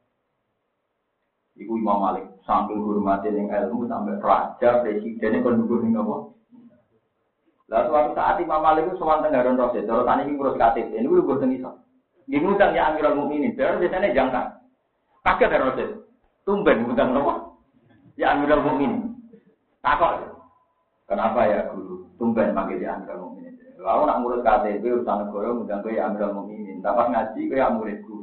Iku Imam Malik sambil hormati yang ilmu sampai raja presiden kon nunggu ning apa? Lalu suatu saat Imam Malik itu sowan teng Harun Rasid, terus tani iki ngurus KTP, ini gue bosen iso. Nggih ngundang ya Amirul Mukminin, terus biasanya jangka. Kaget Harun Rasid. Tumben ngundang apa? Ya Amirul Mukminin. Takok. Kenapa ya guru? Tumben manggil ya Amirul Mukminin. Lalu nak ngurus KTP urusan negara ngundang gue ya Amirul Mukminin. Dapat ngaji gue ya muridku.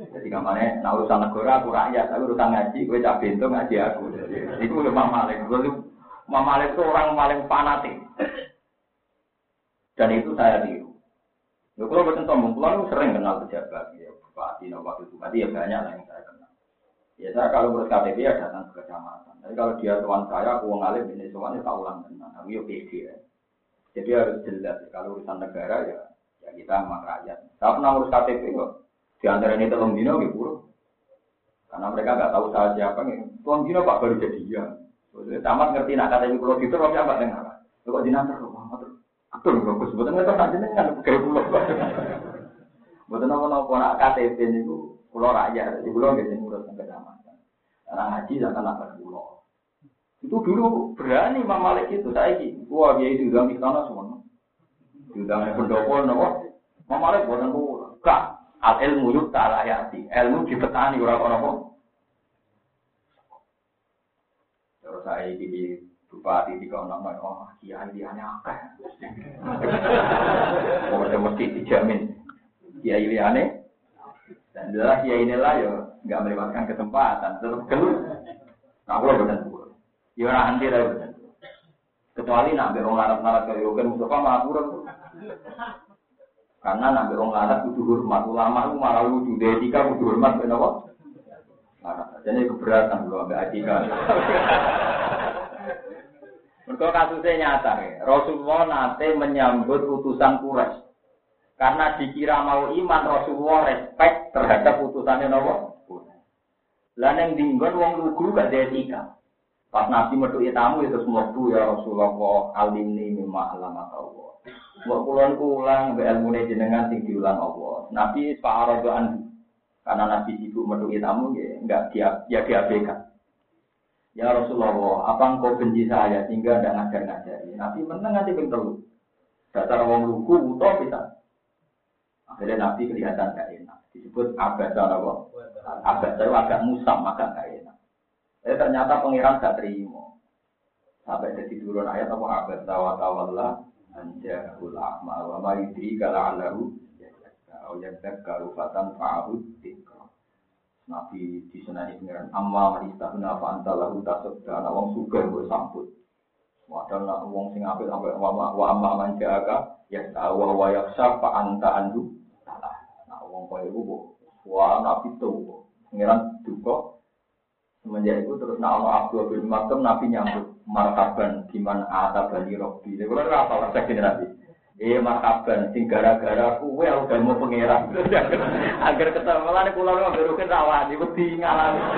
Jadi kamarnya, nah urusan negara aku rakyat, tapi urusan ngaji, gue cak pintu ngaji aku. Itu udah Imam Malik. Gue Imam Malik itu orang paling fanatik. Dan itu saya tiru. Ya, kalau betul sombong, kalau sering kenal pejabat, ya, bupati, no, wakil bupati, ya banyak lah yang saya kenal. Ya saya kalau ngurus KTP ya datang ke kecamatan. Tapi kalau dia tuan saya, aku ngalim ini soalnya tak ulang tenang. Aku ya pede ya. Jadi harus jelas. Kalau urusan negara ya, ya kita sama rakyat. Saya pernah ngurus KTP kok. Di antara ini telung dino gitu buruk. Karena mereka nggak tahu saya siapa nih. Telung dino pak baru jadi ya. Tamat ngerti nak KTP pulau gitu, roh siapa dengar. Kok dinantar roh, terus. Betul, bagus. Sebetulnya nggak tahu jenengan kayak pulau. Betul nopo-nopo nak KTP itu pulau rakyat. Di pulau nggak ngurus kecamatan. Karena ngaji jangan pulau. Itu dulu berani Imam Malik itu saya ini. Wah dia itu diundang di sana semua. Diundang di pendopo, nopo. Imam Malik buatan pulau. Kak, al ilmu yuk ayati. Ilmu dipetani orang apa. Terus saya di bupati di kawan nama, oh kiai dia akeh. Oh, mesti dijamin. Kiai liane. Dan jelas kiai inilah ya nggak melewatkan kesempatan. Terus keluar. Nah, kalau benar Ya ora anti ra Kecuali nak mbek wong larat-larat kaya Yogen Mustafa malah kurang. Karena nak mbek wong larat kudu hormat ulama itu malah lucu etika kudu hormat ben apa? Larat. Jadi keberatan lho mbek etika. Mergo kasusnya nyata ya. Rasulullah nate menyambut utusan Quraisy. Karena dikira mau iman Rasulullah respect terhadap utusannya nopo. Lah ning dinggon wong lugu gak etika. Pas Nabi metu tamu itu semua tuh ya Rasulullah alimni mimma alamat Allah. Mbok kulon kulang be ilmune jenengan sing diulang Allah. Nabi pak anhu. Karena Nabi ibu metu tamu ya enggak dia ya diabaikan. Ya Rasulullah, apa engkau benci saya sehingga tidak ngajar-ngajari? Nabi menang nanti pintu. Dasar wong lugu, utuh bisa. Akhirnya Nabi kelihatan gak enak. Disebut abad apa? Abad saya agak musam, agak gak enak. Eh ternyata pengiran gak terima. Sampai jadi turun ayat apa abad tawa tawalla anja ulama wa ma yudri kala alahu ya ya karufatan fa'abud Nabi di sana ini pengiran amma manista kenapa anta lalu tasuk dan wong suka gue sambut. Wadah nak wong sing apik sampai wa wa amma manjaga ya tahu wa yaksa fa anta andu salah. Nah wong koyo iku wa nabi tuh pengiran duka semenjak itu terus nak ono Abdul bin Maktum Nabi nyambut marhaban gimana ada bani Robi. Ini kalau apa resep ini Nabi? Eh marhaban, sing gara-gara kue udah mau pangeran. Agar ketemu malah nih pulau nggak berukin di ngalami.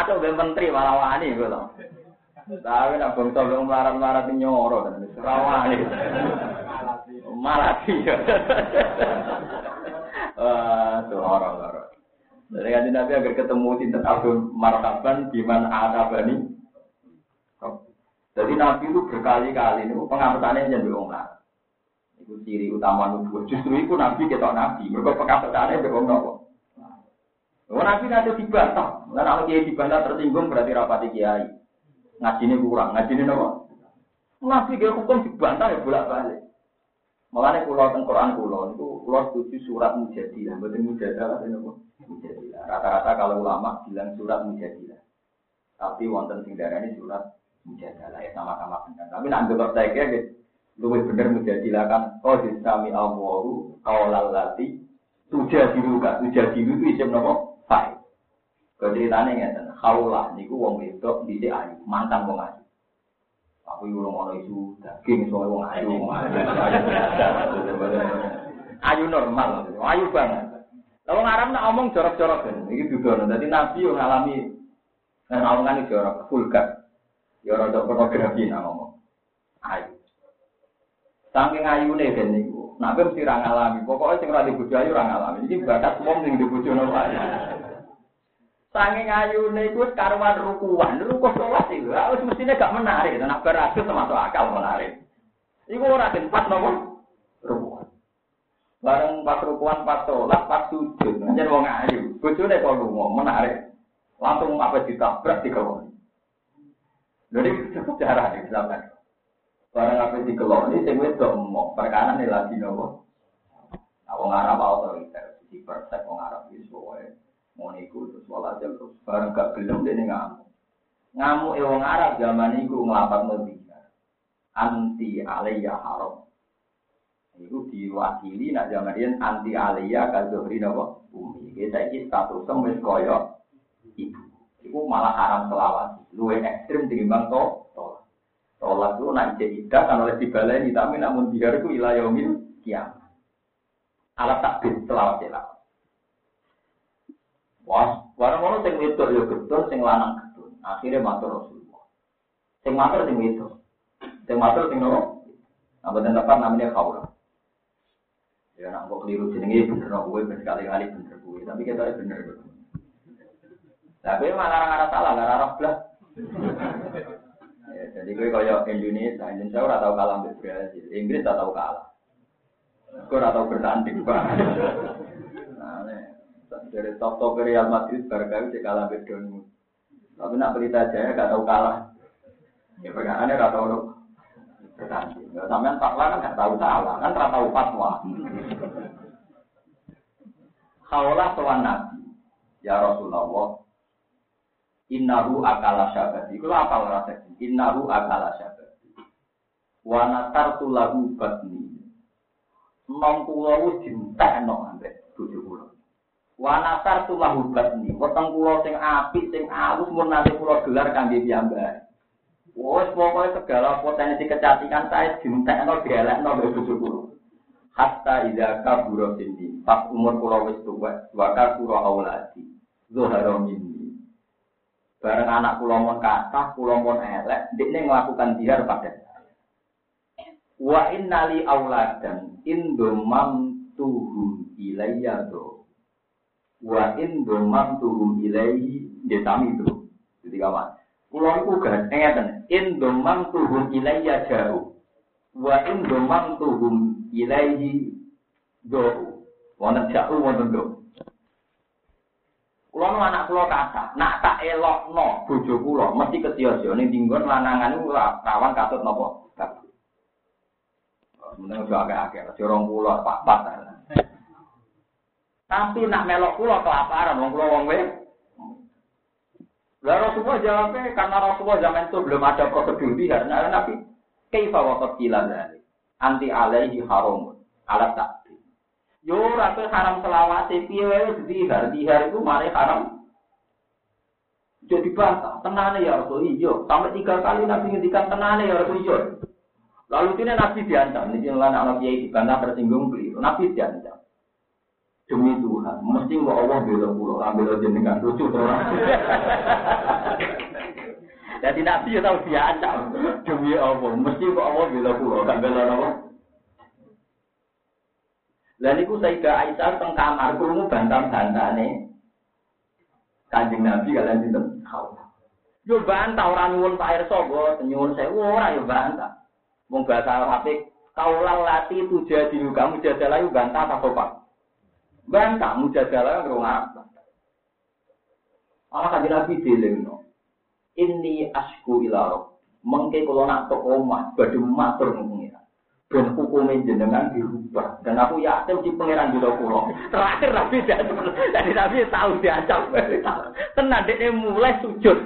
Atau udah menteri malah wani loh. Tapi nak bangsa belum melarat-melarat nyoro kan, rawani. Malati. Wah, tuh orang-orang. Dari kanjeng Nabi agar ketemu sinten Abdul Marhaban di mana ada bani jadi Nabi itu berkali-kali itu pengamatannya jadi wong Itu ciri utama nubuah. Justru itu Nabi kita Nabi. Mereka pengamatannya jadi wong. Oh, Nabi nanti dibantah. Nah, kalau kiai dibantah tersinggung berarti rapati kiai. Ngaji ini kurang. Ngaji ini nopo. Nabi dia hukum dibantah ya bolak balik. Makanya pulau teng Quran pulau itu pulau setuju surat mujadilah. Betul mujadilah ini nopo. Mujadilah. Rata-rata kalau ulama bilang surat mujadilah. Tapi wonten sing ini surat mujadalah ya sama-sama benar. Tapi nak dokter saya kira gitu, lebih benar mujadilah kan. Oh disami alwaru kaulal lati tuja diru kan, tuja diru itu isim nopo fai. Kalau ceritanya ngeten, kaulah niku wong wedok di ayu, mantan wong ayu. Aku ibu ngono isu daging soal wong ayu, ayu normal, ayu banget. Kalau ngaram nak omong jorok-jorok kan, ini dudono. Jadi Nabi yang ngalami, nah omongan ini jorok, vulgar. Ya rada fotografi nang ngomong. Ayu. Saking ayune den niku. Nak mesti ra ngalami. Pokoke sing ora dibojo ayu ra ngalami. Iki bakat wong sing dibojono wae. Saking ayune iku karuan rukuan. Ruku salat iku wis mestine gak menarik. Nak beratus termasuk akal menarik. Iku ora den pas nopo? Rukuan. Bareng pas rukuan pas sholat pas sujud. Njen wong ayu. Bojone kok lunga menarik. Langsung apa ditabrak dikawani. Jadi cukup cara di misalkan. Barang apa di keloni, sing wedok mau perkara lagi nopo. Nah, wong Arab otoriter, di persek wong Arab itu semuanya mau niku terus walhasil terus barang gak gelem dia ngamuk. Ngamuk e wong Arab zaman itu ngelapat Medina. Anti alaiya haram. Itu diwakili nak zaman dia anti alaiya kazuhri nopo bumi. Kita ini status wis koyo ibu. Iku malah haram selawat luwe ekstrim timbang to tolak. Tolak itu nak tidak kan oleh dibaleni tapi namun biar itu ilayomil kiamat. Alat takbir selawat selawat. Wah, warang orang sing wedok yo gedon, sing lanang gedon. Akhirnya matur Rasulullah. Sing matur sing wedok. Sing matur sing nopo? Nah, bener tepat namanya kaulah. Ya nak kok keliru jenenge bener kowe berkali-kali bener kowe, tapi kita bener. Tapi malah ora salah, ora roh blas ya, jadi gue kaya Indonesia, Indonesia ora tau kalah dengan Brazil, Inggris tak tau kalah. Gue ora tau bertanding pak. Nah, dari top top Real Madrid barangkali dia kalah dengan Tapi nak berita aja gak tau kalah. Ya perkaraannya gak tau dong. Ya, sampean fatwa kan gak tau salah, kan gak tau fatwa. Kaulah soal Nabi, ya Rasulullah, Innahu akala syabati. Itu apa rasa? Innahu akala syabati. Wa natartu lahu batni. Kula wis dintekno ambek bojo kula. Wa natartu lahu batni. Weteng kula sing apik sing alus mun nanti kula gelar kangge piyambak. Wes pokoknya segala potensi kecantikan saya dintekno dielekno mbek bojo kula. Hatta idza kabura sini, pas umur kula wis tuwa, wa kasura auladi. Zuhara minni. Bareng anak kula mon kathah, kula mon elek, ndekne melakukan dihar pada. Wa innali auladan indomam tuhum ilayya do. Wa indomam tuhum ilayhi detami do. Jadi kawan. Kulo niku gak ngeten, in domam tuhum ilayya jauh. Wa in domam tuhum ilayhi do. Wonten jauh wonten do. Kulo nu anak kulo kata, nak tak elokno bojo kulo mesti kesiyo-siyo ning dinggon lanangan rawan katut napa? Meneng yo akeh-akeh, jorong kulo pak-pak. Tapi nak melok kulo kelaparan wong kulo wong wedok lah Rasulullah jawabnya karena Rasulullah zaman itu belum ada prosedur bihar. Nah, Nabi kaifa waqat kila anti alaihi haram alat takdir. Yo rasul haram selawase piye wae bihar, bihar itu mari haram. Jadi bantah, tenane ya Rasul iya. Sampai tiga kali Nabi ngendikan tenane ya Rasul iya. Lalu ini Nabi diancam, ini anak kiai dibantah tersinggung beliau. Nabi diancam demi Tuhan, mesti kok Allah bela pulau, ambil jenengan lucu tuh. Jadi nabi ya tahu acam demi Allah, mesti kok Allah bela pulau, kan bela apa? Lalu itu Sayyidah Aisyah teng kamar, kurungu bantah-bantah nih. Kanjeng Nabi kalian tahu. Yo bantah orang nyuwun Pak Irsa, nyuwun saya ora yo bantah. Wong bahasa Arab kaulah lati itu jadi kamu jadalah yo bantah apa? Bantah mujadalah ngrung apa? Allah kanjeng Nabi dilingno. Ini asku ilaro. Mengke kula nak tok omah badhe matur pengiran. Ben hukume jenengan dirubah. Dan aku yakin di pangeran juga kula. Terakhir Nabi jadi Nabi tahu diancam. Tenan dekne mulai sujud.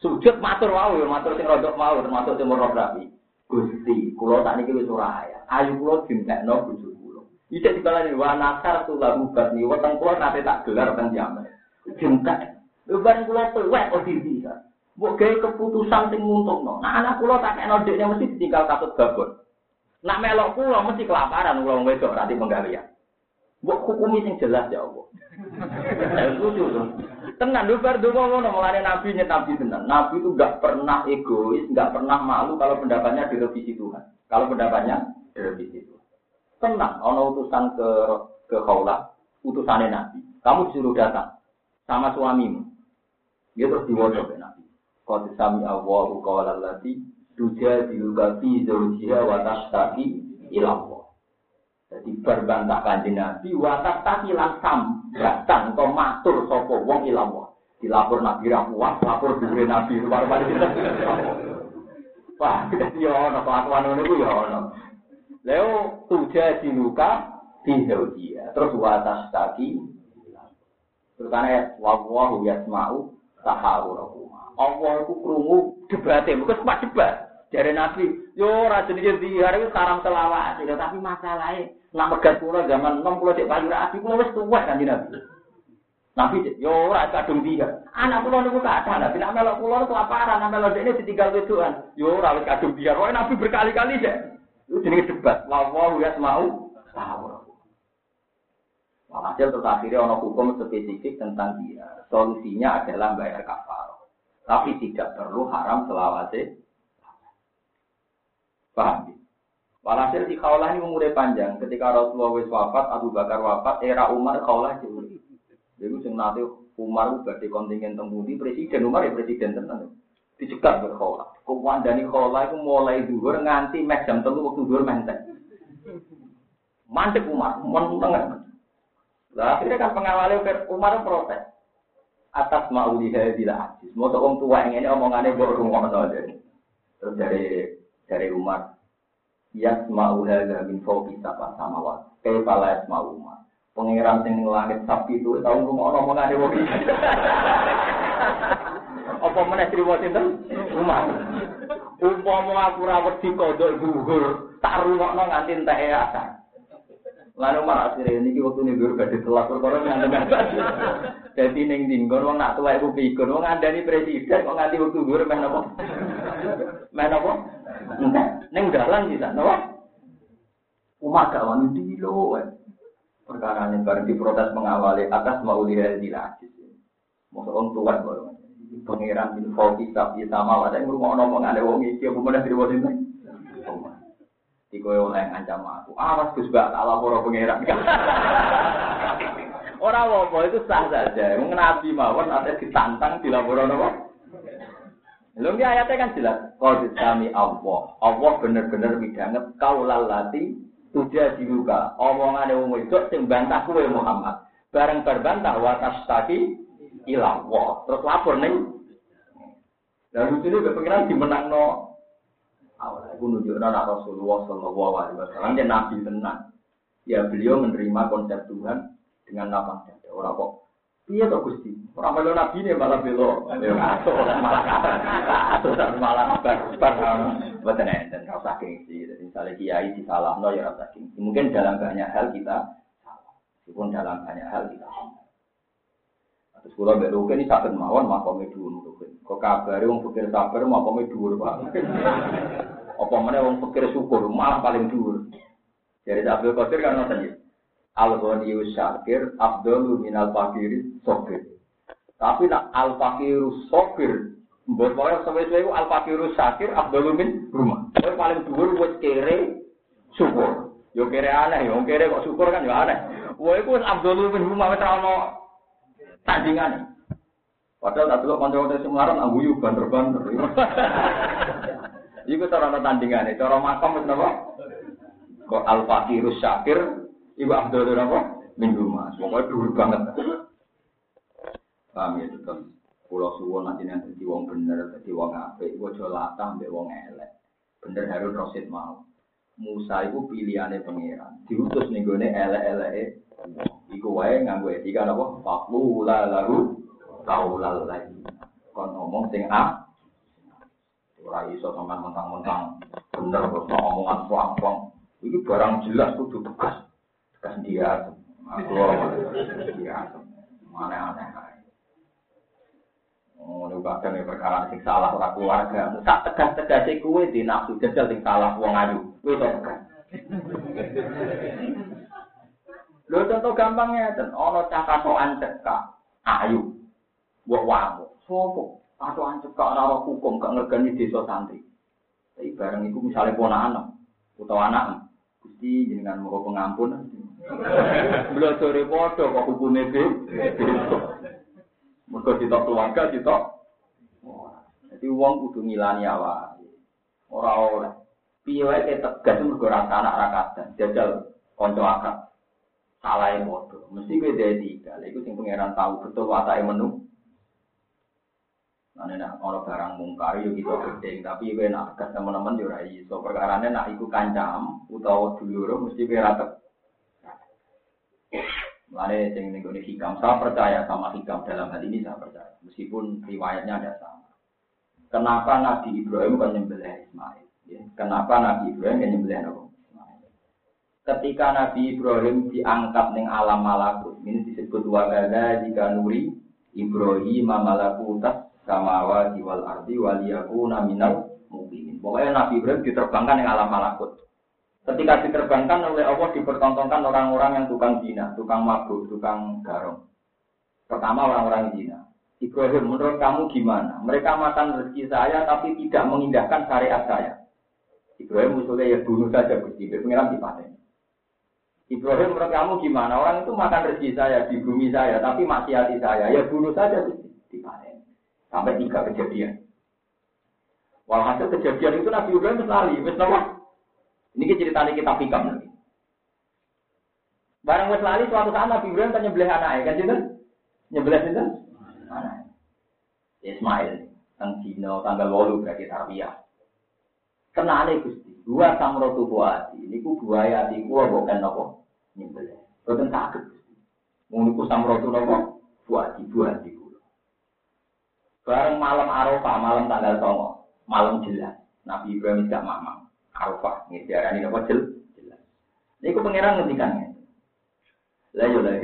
Sujud matur wau ya matur sing rodok mau termasuk sing Rabi. Gusti, kula tak niki wis ora Ayu kula dintekno bojo Ijek dibalani wa nasar tu lagu batni weteng kula nate tak gelar teng jaman. Jentek. Kula tuwek kok bisa. Mbok gawe keputusan sing nguntungno. Nah anak kula tak kena mesti ditinggal katut babon. Nak melok kula mesti kelaparan kula wong wedok ra penggawean. Mbok hukumi sing jelas ya Allah. Lucu tuh. Tenan lho bar donga ngono mulane nabi nyet nabi tenan. Nabi itu enggak pernah egois, enggak pernah malu kalau pendapatnya direvisi Tuhan. Kalau pendapatnya direvisi Tuhan. Tenang, ono utusan ke ke kaulah, utusannya Nabi. Kamu disuruh datang sama suamimu. Dia terus diwajib ke Nabi. Kau sami Allahu qala allati tujadiluka fi zawjiha wa tashtaki ila Allah. Jadi berbantah kanjeng Nabi wa tashtaki lan sam datang atau matur sapa wong ila Allah. Dilapor Nabi ra lapor dhuwure Nabi luar-luar. Wah, jadi ya ono kelakuan ngono ku ya. Leo tuja diluka dia terus watas tadi terus karena wawahu yasma'u tahawurahuma Allah itu krungu debatnya bukan cuma debat. Dari Nabi yo rasa dia di hari itu sekarang selawat tapi masalahnya nak megat pula zaman enam puluh cek payu rapi pula wes tua kan Nabi. Nabi yo ora kadung dia anak pula niku kata Nabi. Nak melok pula kelaparan melok ini ditinggal wedoan yo ora kadung dia roe Nabi berkali-kali cek itu jenis debat. Wawahu ya mau tahu. Hasil terus akhirnya ono hukum spesifik tentang dia. Solusinya adalah bayar kafar. Tapi tidak perlu haram selawase. Paham? Walhasil di kaulah ini umurnya panjang. Ketika Rasulullah wis wafat, Abu Bakar wafat, era Umar kaulah jauh. Jadi sing nanti Umar di kontingen temudi presiden Umar ya presiden tenan dicegat berkhola. Kewandani khola itu mulai dhuwur nganti mek jam telu waktu dhuwur menteng. Mantep Umar, meneng. Lah akhirnya kan pengawalnya Umar protes. Atas mau dihadil ajis. Mau orang tua yang ini omongannya baru rumah jadi. Terus dari dari Umar, mau hadza min fawqi sab'a samawat. Kaifa la yasma'u Umar. Pangeran sing langit sapi itu tahu rumah omongannya wong apa meneh trimo sinten? Umar. Umpama aku ra wedi kodok dhuwur, tak rungokno nganti entek asar. Lalu malah akhirnya ini waktu ini gue gak ditelak perkara yang Jadi neng dinggon wong nak tua ibu pikun wong ada nih presiden kok nganti waktu gue meh nopo. Main apa? Entek. Ning dalan bisa, napa? Umat gak wani dilo. Perkara ini bareng diprotes mengawali atas mau lihat di lagi. Mau orang tua baru. Pangeran bin Fauki tapi sama ada yang rumah ngomong ada wong iki apa meneh diri wong ini. Iku oleh ngancam aku. Awas Gus Bak tak lapor pangeran. Ora apa itu sah saja. Wong nabi mawon ada ditantang dilaporan apa? Lalu ini ayatnya kan jelas. Kau disami Allah. Allah bener-bener midanget kau lalati tuja diruka. Omongan yang itu sing bantah kue Muhammad. Bareng berbantah watas taki ilah Allah. Terus lapor nih. Dan lucu ini kepikiran dimenang no. Awal aku nunjuk anak Rasulullah Shallallahu Alaihi Wasallam dia nabi tenang. Ya beliau menerima konsep Tuhan dengan lapang dada. Orang kok Iya toh Gusti. Orang belo nabi ini malah belo. Atau malah atau malah bar bar. Betul dan rasa gengsi. Misalnya kiai di salah no ya rasa gengsi. Mungkin dalam banyak hal kita salah. Meskipun dalam banyak hal kita salah. Terus kalau belo ini sakit mawon makomnya dulu mungkin. Kok kabar wong pikir sabar makomnya dulu pak. Apa mana wong pikir syukur malah paling dulu. Jadi Abdul Qadir kan nonton Al-Ghaniyu Syakir, Abdul Minal Fakiri Sokir. Tapi nak Al-Fakiru Sokir, Mbok pokoke sesuai itu Al-Fakiru Syakir, Abdul Min rumah. Kowe paling dhuwur wis kere syukur. Yo kere aneh, yo kere kok syukur kan yo aneh. Wah wis Abdul Min rumah wis tandingane. Padahal tak delok kanca-kanca sing melarat angguyu banter-banter. Iku cara ana tandingane, cara makam wis napa? Kok Al-Fakiru Syakir, Ibu Abdul apa? Minggu mas, pokoknya dulu banget. Paham ya tetap. Pulau suwon nanti nanti jadi wong bener, jadi wong ape, gue jual latah, wong elek. Bener Harun Rosid mau. Musa itu pilihannya pangeran. Diutus nih gue elek elek. Iku wae nganggo etika apa? Faklu lalu kaulal lagi. Kon ngomong sing a. Ora iso sampean mentang-mentang bener kok omongan puang-puang. Iki barang jelas kudu tegas kan dia aku dia mana aneh Oh, lu kadang ya perkara sing salah ora keluarga. Tak tegas-tegas kuwe di nafsu jajal sing salah wong ayu. Kuwi tegas. Lho contoh gampangnya ten ana cah katokan cekak ayu. Mbok wamu. Sopo? Katokan cekak ora hukum gak ngergani desa santri. Tapi bareng iku misalnya ponakan utawa anak Gusti jenengan mau pengampun. Belajar podo kok hukumnya beda. Mereka ditok keluarga, ditok. Jadi uang kudu ngilani awak. Ora oleh. Piye wae tegas mergo rasa anak rakatan. Jajal kanca akad. Salah podo. Mesti kowe dadi etika. Iku sing pangeran tahu betul watake menu. Nah, nak orang barang mungkar yo kita gede, tapi kowe nak tegas teman-teman yo ora iso. Perkarane nak iku kancam utawa dulur mesti kowe ra Mulane sing ning hikam, saya percaya sama hikam dalam hal ini saya percaya. Meskipun riwayatnya ada sama. Kenapa Nabi Ibrahim kan nyembelih Ismail? Ya. Kenapa Nabi Ibrahim kan nyembelih Nabi? Ketika Nabi Ibrahim diangkat ning alam malakut, ini disebut wagada jika nuri Ibrahim malakutas samawa wal ardi waliyakuna minal mukminin. Pokoknya Nabi Ibrahim diterbangkan ning alam malakut. Ketika diterbangkan oleh Allah dipertontonkan orang-orang yang tukang zina, tukang mabuk, tukang garong. Pertama orang-orang zina. Ibrahim, menurut kamu gimana? Mereka makan rezeki saya tapi tidak mengindahkan syariat saya. Ibrahim usulnya ya bunuh saja Gusti, pengiran dipaten. Ibrahim menurut kamu gimana? Orang itu makan rezeki saya di bumi saya tapi maksiati saya, ya bunuh saja Gusti, dipaten. Sampai tiga kejadian. Walhasil kejadian itu Nabi Ibrahim lali, wis ini ceritanya kita pikam nanti. Barang wes lali suatu saat Nabi Ibrahim tanya nyembelih anaknya kan itu? Nyembelih itu? Anak. Ismail tang Cina tanggal walu berarti tarbiyah. Kenane Gusti, dua samrotu buati. Ini ku buaya di ku bukan nopo nyembelih. Boten sakit Gusti. Mun iku samrotu nopo buati buati ku. Bareng malam Arafah, malam tanggal songo, malam jelas. Nabi Ibrahim tidak mamang. Arafah. Ini diarani apa jel? Jelas. Ini ku pengiran ngendikan. Lah yo lah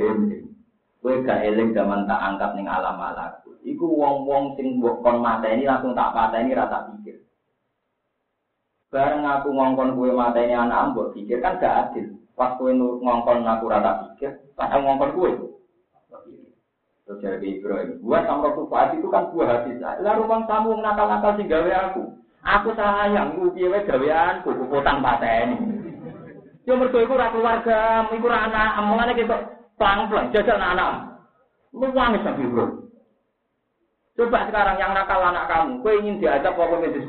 Kowe gak eling zaman tak angkat ning alam malaku. Iku wong-wong sing mbok kon mateni langsung tak pateni ra tak pikir. Bareng aku ngongkon kue ini anak mbok pikir kan gak adil. Pas kue ngongkon aku rata pikir, pas aku ngongkon kue. Terus jadi Ibrahim, buat samro tufaat itu kan buah hati saya. Lalu rumah tamu nakal-nakal sih gawe aku. Aku sayang, gue piye gaweanku, kuputan pateni. Ya mergo iku ora keluarga, iku ora anak, mulane kita pelang-pelang jajal anak-anak. Lu wangis Nabi Ibrahim. Coba sekarang yang nakal anak kamu, kue ingin diajak apa di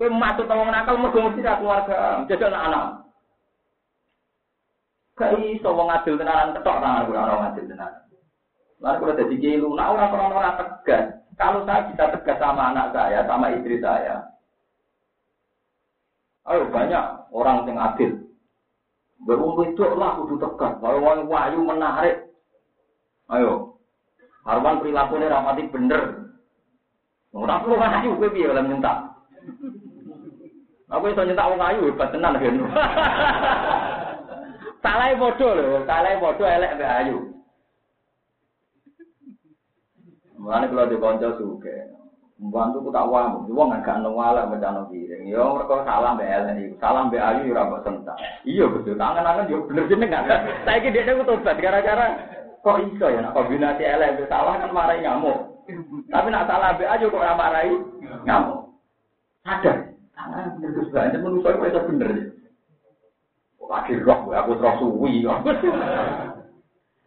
Kue masuk tawang nakal, mergo mesti keluarga, jajal anak-anak. Gak iso wong adil tenanan ketok tangan gue orang adil tenanan. Lalu kalau jadi kiai lunak orang orang orang tegas. Kalau saya bisa tegas sama anak saya, sama istri saya, ayo banyak orang yang adil. Berumur itu lah kudu tegas. Kalau mau wahyu menarik, ayo. Harwan perilakunya rapati bener. Ora perlu wahyu piye oleh nyentak. Aku iso nyentak wong ayu hebat tenan kan. Salah bodoh loh, salah bodoh elek mbak ayu. Mulane kalau di konco suke, Membantu ku tak wong, wong agak nungwala mencano piring. Yo mereka salah mbak elek, salah mbak ayu ora kok sentak. Iya betul, tangan-tangan yo bener jeneng kan. Saiki dia ku tobat gara-gara kok iso ya nak kombinasi elek mbek salah kan marahi ngamuk. Tapi nak salah mbak ayu kok ora marahi ngamuk. Sadar. Tangan bener Gus banget menungso iso bener. Lagi roh, aku terus suwi.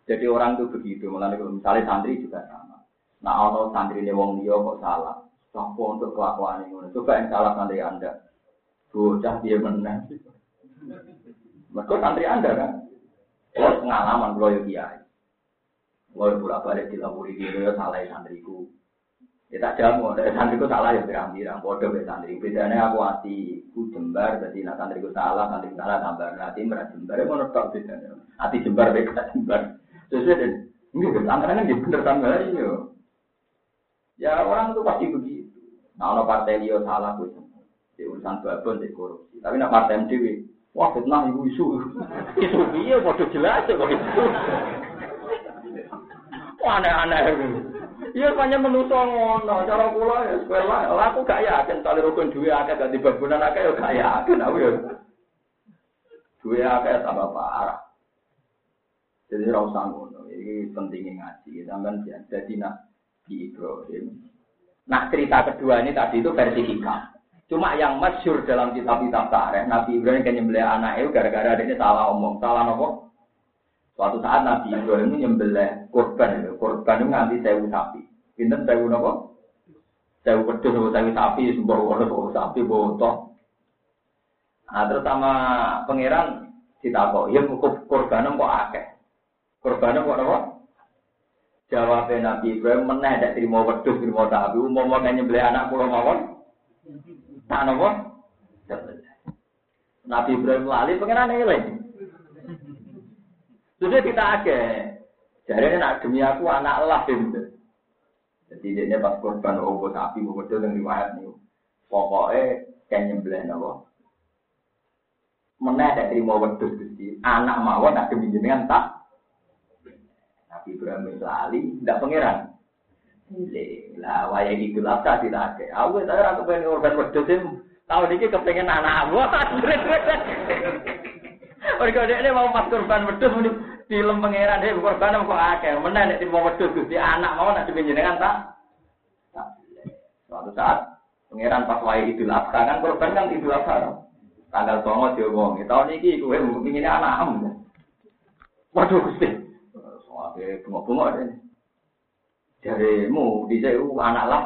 Jadi orang itu begitu, mulai misalnya santri juga sama. Nah, ono santri ini wong dia kok salah. Sopo untuk kelakuan ini. Coba yang salah santri anda. Bocah dia menang. Mereka santri anda kan. Kalau pengalaman kalau ya kiai. Kalau bolak balik dilapuri ya salah santriku. Ya tak jamu, dari santriku salah ya pirang-pirang, bodoh ya santri. Bedanya aku hati ku jembar, jadi nak santriku salah, santri salah tambah hati merah jembar, ya mau tak bedanya. Hati jembar, beda jembar. Sesuai dan ini antara kan bener tambah iya. Ya orang itu pasti begitu. Nah, ono partai dia salah ku di urusan babon di korupsi. Tapi nak partai MDW, wah fitnah ibu isu. Isu iya, bodoh jelas kok itu. Aneh-aneh. Iya banyak menuso ngono, cara kula ya sekolah. Aku gak yakin kali rukun duwe akeh ganti bangunan akeh ya gak yakin aku ya. Duwe akeh tambah parah. Jadi ora usah ngono. Iki pentingnya ngaji. Sampeyan jadi nak di Ibrahim. Nah cerita kedua ini tadi itu versi hikam. Cuma yang masyur dalam kitab-kitab tarikh, Nabi Ibrahim kan nyembelih anak itu gara-gara dia salah omong. Salah nopo? Suatu saat Nabi Ibrahim nyembelih korban, korban itu nganti sewu sapi. Pinten sewu nopo? Sewu pedus, sewu sapi, sebuah orang sewu sapi, bontok. Nah, terus sama pangeran kok, ya korban kok akeh. Korban kok nopo? Jawabnya Nabi Ibrahim meneh tidak terima wedus, terima sapi. Umum mau nyembelih anak pulau mawon, tak nopo? Nabi Ibrahim lali pangeran eling. Terus kita agak. Jadi nak demi aku anak lah gitu. Jadi dia pas korban obo sapi mau betul yang riwayat nih. Pokoknya kayak nyembelih. Mana ada terima wedus gusti. Anak mawon nak demi jenengan tak. Nabi Ibrahim lali, tidak pangeran. Lah, waya itu lah tidak ada. Aku saya rasa pengen korban wedus tahun ini kepengen anak aku. Mereka dia mau pas korban wedus film pangeran dia korban kok akeh. Mana nek mau wedhus Gusti anak mau nak dipenjenengan tak? Suatu saat pangeran pas wae Idul Adha kan korban kan Idul Adha. Tanggal 9 diomongi. Tahun iki kowe anak am. Waduh Gusti. Soale bunga-bunga dene. Jarimu di anak lah.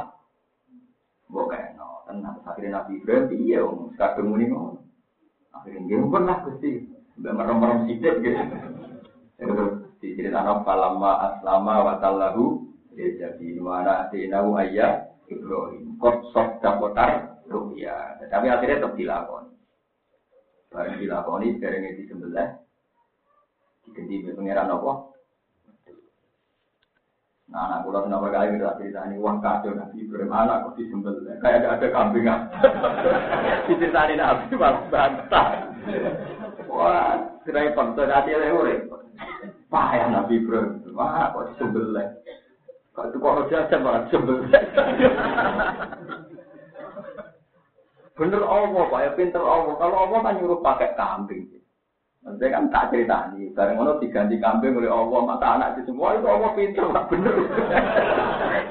Mbok kena tenang akhirnya Nabi Ibrahim iya om kadung muni ngono. Akhirnya nggih pernah Gusti. Mbak merem-merem sithik gitu. Diceritakan palama aslama wa tallahu jadi mana tinahu ayah Ibrahim kot sok dapotar rupiah. Tapi akhirnya tetap dilakoni. Barang dilakoni sekarang di sebelah diganti pangeran apa? Nah, anak pulau kenapa kali kita cerita ini uang kacau nabi Ibrahim anak kok disembel kayak ada ada kambing diceritain nabi malah bantah. Wah, repot, tadi repot. Payah Nabi Ibrahim. Wah, kok disembelih. Kok itu kok jasa malah disembelih. Bener Allah, Pak, ya pinter Allah. Kalau Allah kan nyuruh pakai kambing. Nanti kan tak cerita nih, bareng ngono diganti kambing oleh Allah, mata anak di semua itu Allah pinter, Pak, bener.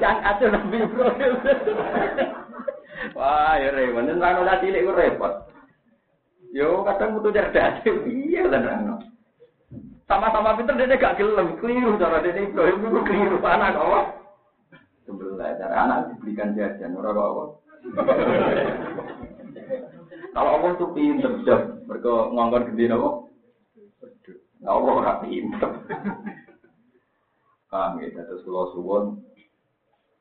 Yang ada Nabi Ibrahim. Wah, ya repot. Rano lah cilik repot. Yo kadang butuh cerdas. Iya kan Sama-sama pinter dia gak gelem, keliru cara dia Ibrahim itu keliru anak Allah. Sebelah cara anak dibelikan jajan, orang Allah. Kalau Allah tuh pinter, mereka ngongkon gede nopo. Nah, Allah ora pinter. Paham ya, terus kalau suwon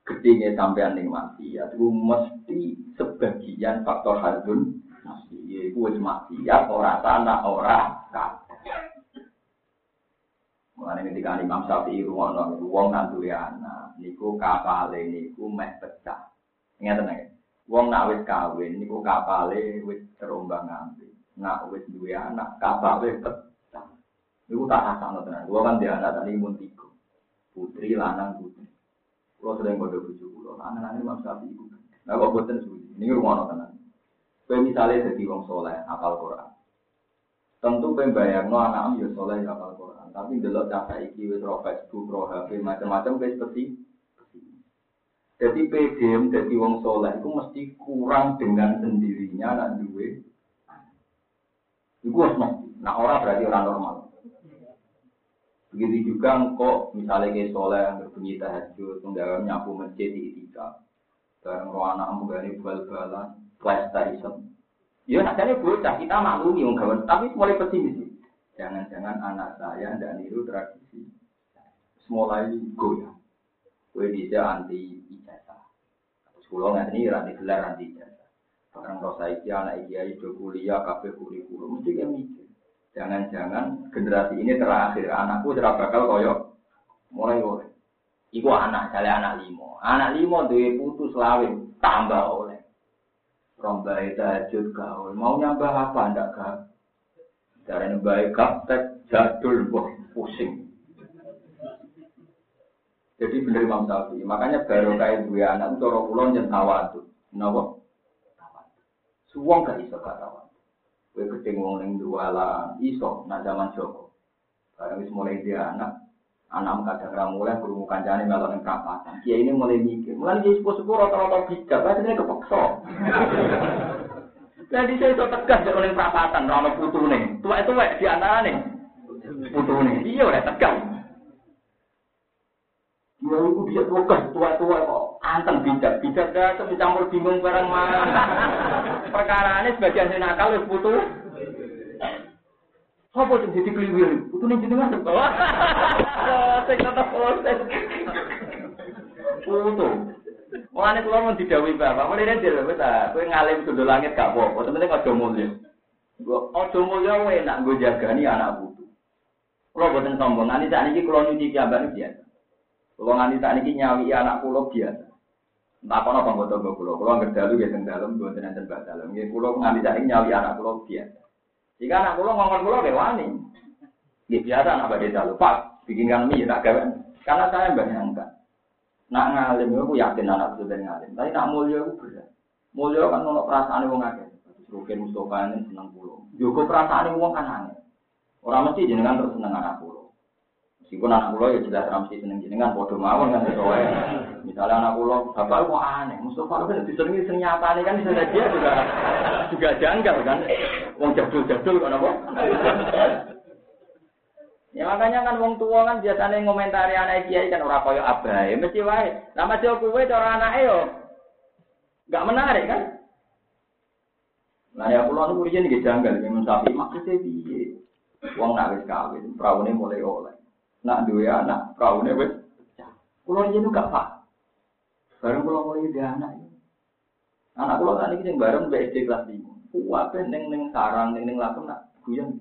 ketingnya sampean mati ya itu mesti sebagian faktor hadun mesti ya itu mati ya ora tanah ora kabeh Mulane ketika Imam Syafi'i rumono niku wong duwe anak niku kapale niku meh pecah. Ngeten nggih. Wong nak wis kawin niku kapale wis terombang-ambing. Nak wis duwe anak kapale pecah. Iku tak rasakno tenan. Gua kan dia anak tadi mun tiga. Putri lanang putri. Kulo sering bodoh bojo kulo. Anak-anak masa ibu. Nah kok boten suwi. Ini rumah tenan. Kowe misalnya jadi wong soleh, apal Quran. Tentu kowe bayangno anak soleh ya apal Quran. Tapi delok cah iki wis ro Facebook, ro HP, macam-macam wis seperti jadi PDM jadi wong soleh itu mesti kurang dengan sendirinya nak duwe. Iku harus Nah orang berarti orang normal. Begitu juga engkau misalnya kayak soleh yang berbunyi tahajud, menggawe nyapu masjid di itika. Bareng roh anak menggani bal-balan. Ya nadanya bocah, kita maklumi menggawe, tapi mulai pesimis. Jangan-jangan anak saya tidak niru tradisi. Mulai goyang. Kue bisa anti ijazah. Sekolah nggak ini ranti gelar anti ijazah. Barang saya anak iya itu kuliah, kafe kurikulum, mesti kayak mikir. Jangan-jangan generasi ini terakhir anakku tidak bakal koyo mulai oleh. Iku anak saya anak limo. Anak limo duwe putus lawin tambah. Rombai tahajud gaul. Mau nyambah apa ndak gak? Dari baik kaptek jadul boh pusing. Jadi bener Imam Syafi'i. Makanya baru kayak dua anak orang pulau nyentawa tuh. Kenapa? Suwong gak iso kata Kue keting wong ning dualan iso nak zaman Joko. Barang wis mulai dia anak, anak kadang ra mulai krungu kancane melok ning perapatan. Kiai ini mulai mikir, mulai dia sepuh-sepuh rata-rata bijak, akhirnya kepeksa. Jadi saya itu tegas di oleh perapatan, rano putu nih. Tua itu di antara nih. Putu nih. Iya udah tegas. Ya itu dia tegas, tua-tua kok. Anteng bijak, bijak dah dicampur bingung barang mana. Perkara ini sebagian nakal putu. Apa sing jadi kliwir? Putu ning jenengan to. Sing kata proses. Putu. Mulane kula mun didhawuhi Bapak, mulane dhewe wis ta, kowe ngalim sundul langit gak apa-apa, penting aja mulya. Aja mulya enak nggo jagani anak putu. Kula boten sombong, nanti saat ini kula nyuci kiambak biasa. Kula nganti saat ini nyawi anak kula biasa. Tak kono bang foto gue pulau, pulau nggak dalu ya dalam, gue tenan terbang dalam. Gue pulau ngambil cari nyawi anak pulau biasa. Jika anak pulau ngomong pulau kayak wani, ya biasa anak badai dalu. Pak, bikinkan mie tak gawe. Karena saya bayangkan, nak ngalim aku yakin anak itu dari ngalim. Tapi nak mulia aku berat. Mulia kan nono perasaan wong akeh. Rukin Mustafa ini seneng pulau. Juga perasaan wong kan. Orang mesti jenengan terus seneng anak pulau. Meskipun anak pulau ya jelas ramsi seneng jenengan bodoh mawon kan soalnya. Misalnya anak pulau bapak kok aneh, Mustafa kan disenengi sering nyata nih kan bisa dia juga juga janggal kan. Wong jadul-jadul kok napa? Ya makanya kan wong tua kan biasanya ngomentari anak kiai kan ora koyo abai, mesti wae. Lah mesti kowe cara anake yo enggak menarik kan? Nah ya pulau nu kuliah nih janggal, memang sapi maksudnya piye? Wong nak wis kawin, praune mulai oleh nak dua anak, praune wis Kulo itu gak pak. Bareng kulo mulai dia anak. Anak kulo tadi kita bareng BSD kelas lima. Kuwabe neng neng sarang neng neng lakem nak guyon.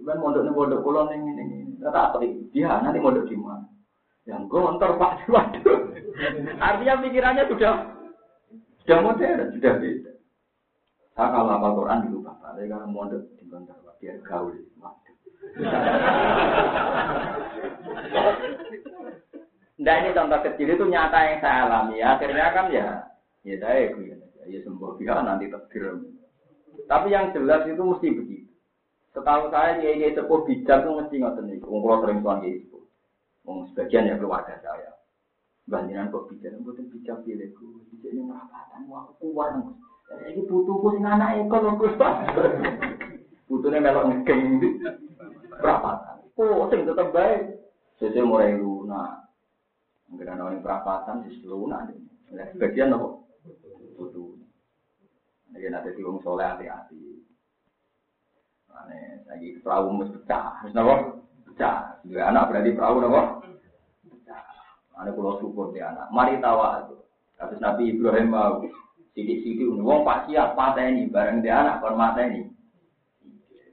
Cuman mondok neng mondok kulo neng neng neng. Kata apa Dia nanti mondok di mana? Yang gontor pak waduh. Artinya pikirannya sudah sudah modern, sudah beda. Saya kalau apa Quran di lupa, tapi kalau mondok di gontor biar gaul. Nah ini contoh kecil itu nyata yang saya alami. Akhirnya kan ya Ya saya ya, ya sembuh ya nanti takdir. Tapi yang jelas itu mesti begitu. Setahu saya kiai kiai sepuh bijak itu mesti ngoten niku. Wong kula sering kiai sepuh. Wong sebagian ya keluarga saya. Bandingan kok bijak, mboten bijak pilihku. Bijak ini merapatan, wah kuat. Iki putuku sing anake kok lho Gus. Putune melok ngegeng perapatan. Oh, sing tetep baik. Sese mulai lunak. Mungkin ana yang perapatan di lunak. Sebagian apa? Putu. Ini nanti wong soleh hati-hati. Ane, lagi perahu mesti pecah, harus nopo pecah. Dua anak berarti perahu nopo pecah. Ane pulau syukur di anak. Mari tawa itu. Kasus Nabi Ibrahim mau sidik-sidik wong pak siap ini bareng di anak kon mata ini.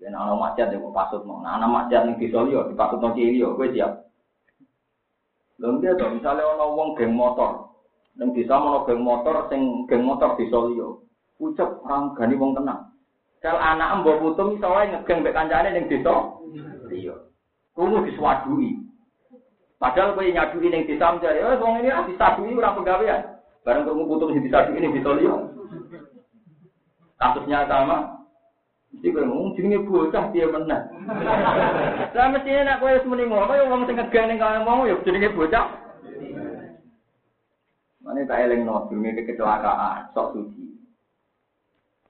Dan anak maksiat yang pasut mau. Nah, anak maksiat yang disolio, dipasut mau cilio, gue siap. Lalu dia tuh, misalnya orang wong geng motor, yang bisa mau geng motor, sing geng motor disolio, ucap orang gani wong tenang. Sel anak mbok putu misalnya ngegeng mbek kancane ning desa. Iya. Kudu diswadui. Padahal kowe nyadui ning desa mjare, "Oh, wong ini ora disadui ora penggawean." Bareng krungu putu sing disadui ning desa liya. Kasusnya sama. Mesti kowe ngomong jenenge bocah piye meneh. Lah mestine nek kowe wis muni ngono ya wong sing ngegeng ning kaya mau ya jenenge bocah. Mane tak elingno jenenge kecelakaan, sok suci.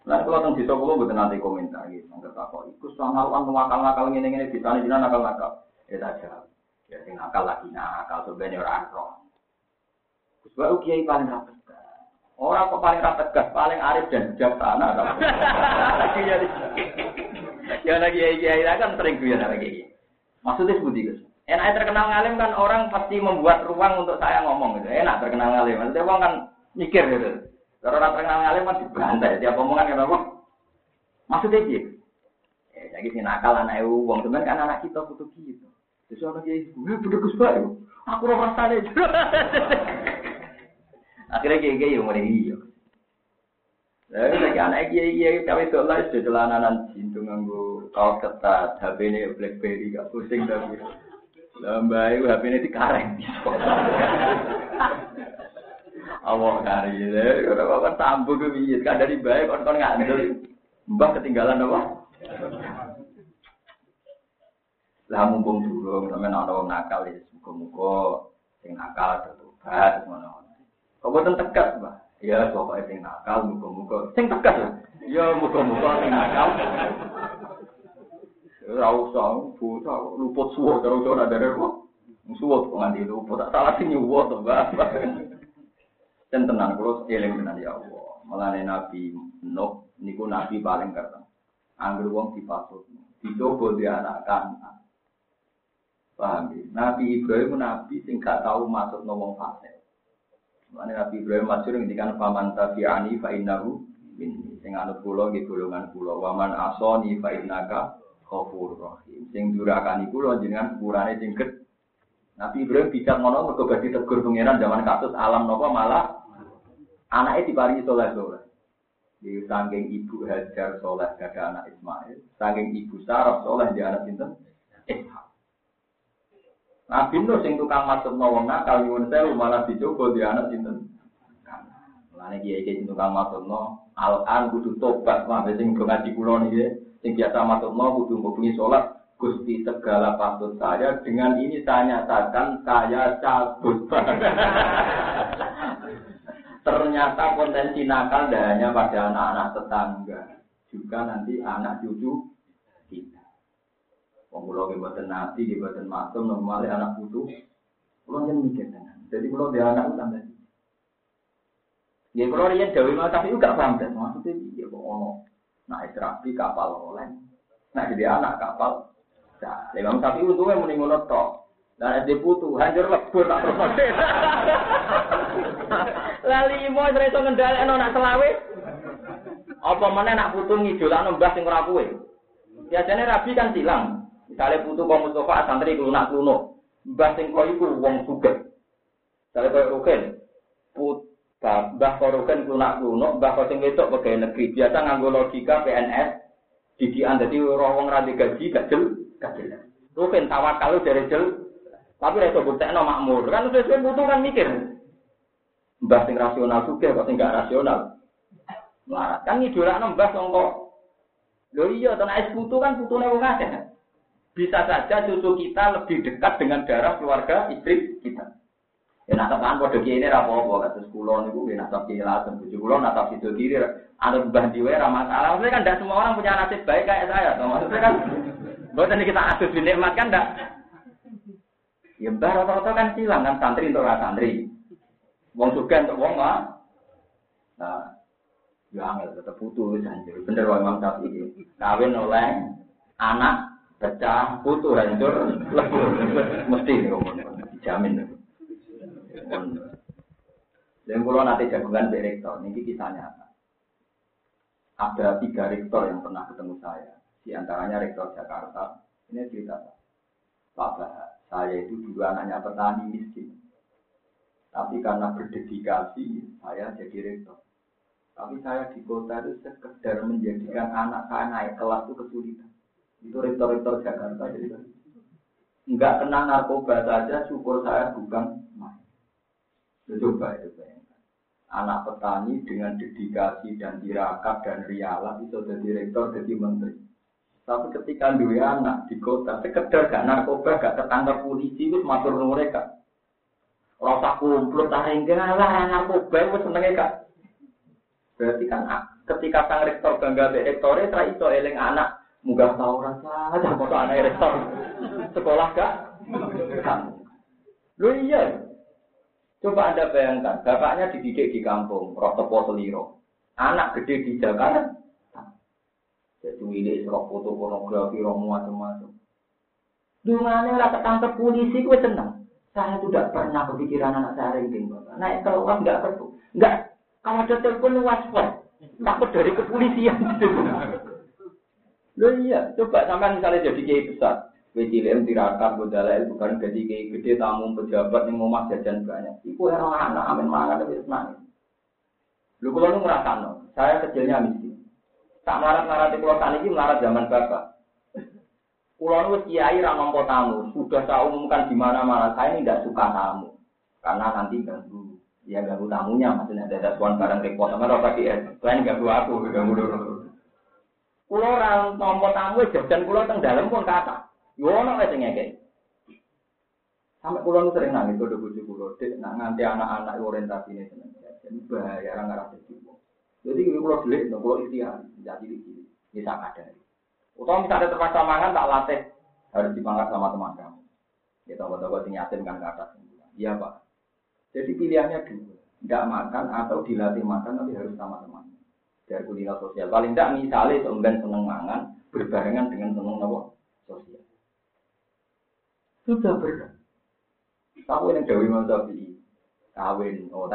Nah, kalau tentang desa kulo bukan nanti komentar gitu, nggak tahu. Iku soal uang nakal nakal ini ini di sana jinak nakal nakal. Ya saja. Ya sing nakal lagi nakal sebenarnya orang roh. Gus Bayu kiai paling rapat. Orang kok paling rapat gas, paling arif dan bijaksana. Ya lagi kiai kiai kan sering guyon lagi. Maksudnya seperti Gus. Enak terkenal ngalim kan orang pasti membuat ruang untuk saya ngomong gitu. Enak terkenal ngalim. Maksudnya orang kan mikir gitu. Kalau orang terkenal ngalim kan dibantai, tiap omongan kan apa? Maksudnya gitu. Ya, jadi si nakal anak ibu, uang teman kan anak kita butuh gitu. Terus anak dia ibu, eh bener gus aku orang sana Akhirnya kayak kayak yang mulai iya. Lalu lagi anak kiai kiai kawin dolar sudah celananan cintu nganggu kaos ketat, HP ini BlackBerry gak pusing tapi. Lambai HP ini dikareng. Allah kari ya, kalau kan tambu ke biji, kan dari baik kon nggak ngedel, mbak ketinggalan apa? Lah mumpung dulu, sampe ana wong nakal ya, muga-muga sing nakal tertobat ngono. Kok boten tegas, Mbak? Ya, pokoknya sing nakal muga-muga sing tegas lah. Ya muga-muga sing nakal. Ora usah bocah luput suwo karo ora ada kok. Suwo kok nganti luput, tak salah sing nyuwo Mbak. Dan tenang, kalau eling dengan ya Allah. Melane Nabi Nuh, niku Nabi paling keren. Angger wong dipasut. Dicoba dia anak kan. Paham ya? Nabi Ibrahim Nabi sing tahu masuk nomong fase. Melane Nabi Ibrahim masyhur ngendikan paman tabi'ani fa innahu minni. Sing anut kula nggih golongan kula. Waman asoni fa innaka ghafurur rahim. Sing durakani kula jenengan sepurane sing Nabi Ibrahim bisa ngono mergo badhe tegur pangeran zaman kasus alam nopo malah Anaknya diparingi soleh soleh. Di saking ibu Hajar soleh gada anak Ismail, saking ibu Sarah soleh di anak sinten Ishak. Nabi Nuh sing tukang masuk wong nakal nyuwun sewu malah dicoba di anak sinten. Mulane kiai kiai tukang masuk no, al-an kudu tobat, mah sing ngaji kula niki, sing biasa masuk kudu ngobrol sholat, Gusti segala patut saya dengan ini saya nyatakan saya cabut. Ternyata potensi nakal tidak hanya pada anak-anak tetangga, juga nanti anak cucu kita. Pengulo kebuatan nabi, kebuatan matum, normalnya anak putu. Kalau yang mikir dengan, jadi kalau dia anak tambah. Ya kalau dia jauh mau tapi juga paham dan maksudnya dia kok ono. Nah istirapi kapal oleh, nah jadi anak kapal. Nah, tapi untungnya mending ngono tok. Dan SD putu, hancur lebur tak terus Lali mau sering iso ngendhalekno nak selawe. Apa mana nak putu ngidolakno mbah sing ora kuwe. Biasanya rabi kan silang. Misalnya putu kok Mustafa santri klunak kluno. Mbah sing kok iku wong sugih. Misalnya koyo Rukin. Put Mbah kok Rukin klunak kluno, mbah kok sing wedok pegawai negeri. Biasa nganggo logika PNS. Didikan dadi wong ra gaji gak jel, gak jelas. Rukin tawakal dari jel, tapi reso buktekno makmur. Kan sesuai butuh kan mikir. Mbah sing rasional juga kok sing gak rasional. Melarat kan idola mbah songko. Lho iya, tanah es putu kan putune wong akeh. Bisa saja cucu kita lebih dekat dengan darah keluarga istri kita. Ya nak tekan padha kene ra apa-apa kados kula niku nggih nasab kilaten bojo kula nasab sido kiri mbah diwe ra masalah. Maksudnya kan tidak semua orang punya nasib baik kayak saya. Maksudnya kan bukan kita asuh dinikmat kan enggak. Ya mbah rata-rata kan silang kan santri untuk santri. Wong suka untuk wong mah. Nah, ya angel tetep putu wis anjir. Bener wae Imam Syafi'i. Kawin oleh anak pecah putu hancur lebur mesti dijamin. Dan kalau nanti jagungan di rektor, ini kisahnya apa? Ada tiga rektor yang pernah ketemu saya. Di antaranya rektor Jakarta. Ini cerita Pak Bahar. Saya itu dulu anaknya petani miskin. Tapi karena berdedikasi, saya jadi rektor. Tapi saya di kota itu sekedar menjadikan anak saya naik kelas itu kesulitan. Itu rektor-rektor Jakarta. Jadi enggak kena narkoba saja, syukur saya bukan Coba itu bayangkan. Anak petani dengan dedikasi dan tirakat dan rialah itu jadi direktur, jadi menteri. Tapi ketika dua anak di kota, sekedar gak narkoba, gak tertangkap polisi, itu matur mereka. Rasa kumpul, taring lah narkoba, itu senengnya kak. Berarti kan ah, ketika sang rektor bangga be rektornya, eling anak, muga tahu rasa, ada foto anak rektor. Sekolah? Kan. Lu iya, Coba Anda bayangkan, bapaknya dididik di kampung, Rotopo Seliro. Anak gede di Jakarta. Jadi ini serok foto pornografi, roh macam-macam. Dungannya lah ketangkep polisi, gue tenang. Saya tidak pernah kepikiran anak saya ringking. Naik keluar nggak perlu. Nggak. Kalau ada telepon waspada. Takut dari kepolisian. Loh iya, coba sama misalnya jadi kiai besar. Wecilem tirakat budala bukan jadi kayak gede tamu pejabat yang mau jajan banyak. Iku era anak amin mangan tapi senang. Lu kalau nu merasa no, saya kecilnya miskin. Tak melarat melarat pulau tani ini melarat zaman bapak. Pulau nu kiai ramampo tamu, sudah saya umumkan di mana-mana. Saya ini tidak suka tamu karena nanti ganggu. Ya ganggu tamunya, maksudnya ada tuan barang repot sama rasa dia. Selain ganggu aku, ganggu dulu. Pulau orang nompo tamu jajan pulau teng dalam pun kata. Yo ono ae sing ngekek. Sampai pulau nu sering nangis kode bojo pulau dek, nak nganti anak-anak orientasi ini seneng. Jadi bahaya orang nggak jadi Jadi ini pulau delik, pulau istiar, jadi di bisa ada. Utama misalnya terpaksa mangan tak latih harus dipangkat sama teman kamu. Ya tahu-tahu sing yatim kan ke atas. Iya pak. Jadi pilihannya dua, tidak makan atau dilatih makan tapi harus sama teman. Dari kuliner sosial. Paling tidak misalnya seumben seneng mangan berbarengan dengan seneng apa? Sosial. Sudah berat. Tahu yang Dewi mau tapi kawin, oh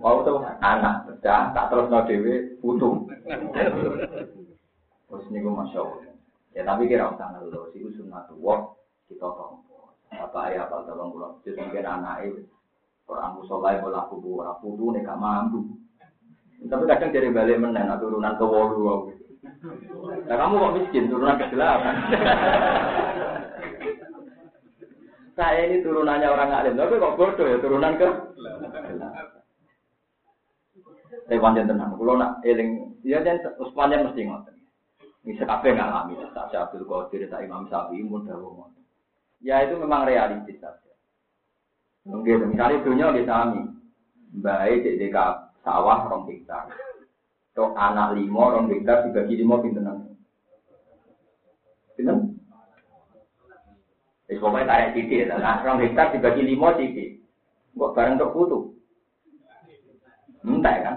Mau tuh anak, pecah, tak terus no dewi, putu. Terus gue masya Allah. Ya tapi kira usah ngeluh, sih sunnah tua, kita tompo. Apa ayah apa tolong pulang, jadi mungkin anak itu. Orang musolai bola kubu, orang putu nih gak mampu. Tapi kadang jadi balik menen, turunan ke wolu. Nah kamu kok miskin, turunan ke delapan. Saya ini turunannya orang alim, tapi kok bodoh ya turunan ke? Saya panjang tenang, kalau nak eling, ya dan panjang mesti ngotot. Ini sekape ngalami, tak Abdul Qadir, tak Imam Syafi'i, pun dahulu Ya itu memang realistis saja. Mungkin misalnya dunia di sami, baik di dekat sawah rong hektar. Tok anak limo rong hektar dibagi limo pintenan. Pinten? Wis pokoke tarik titik ya. Nah, rong hektar dibagi lima titik. Kok bareng tok putu. Entah kan?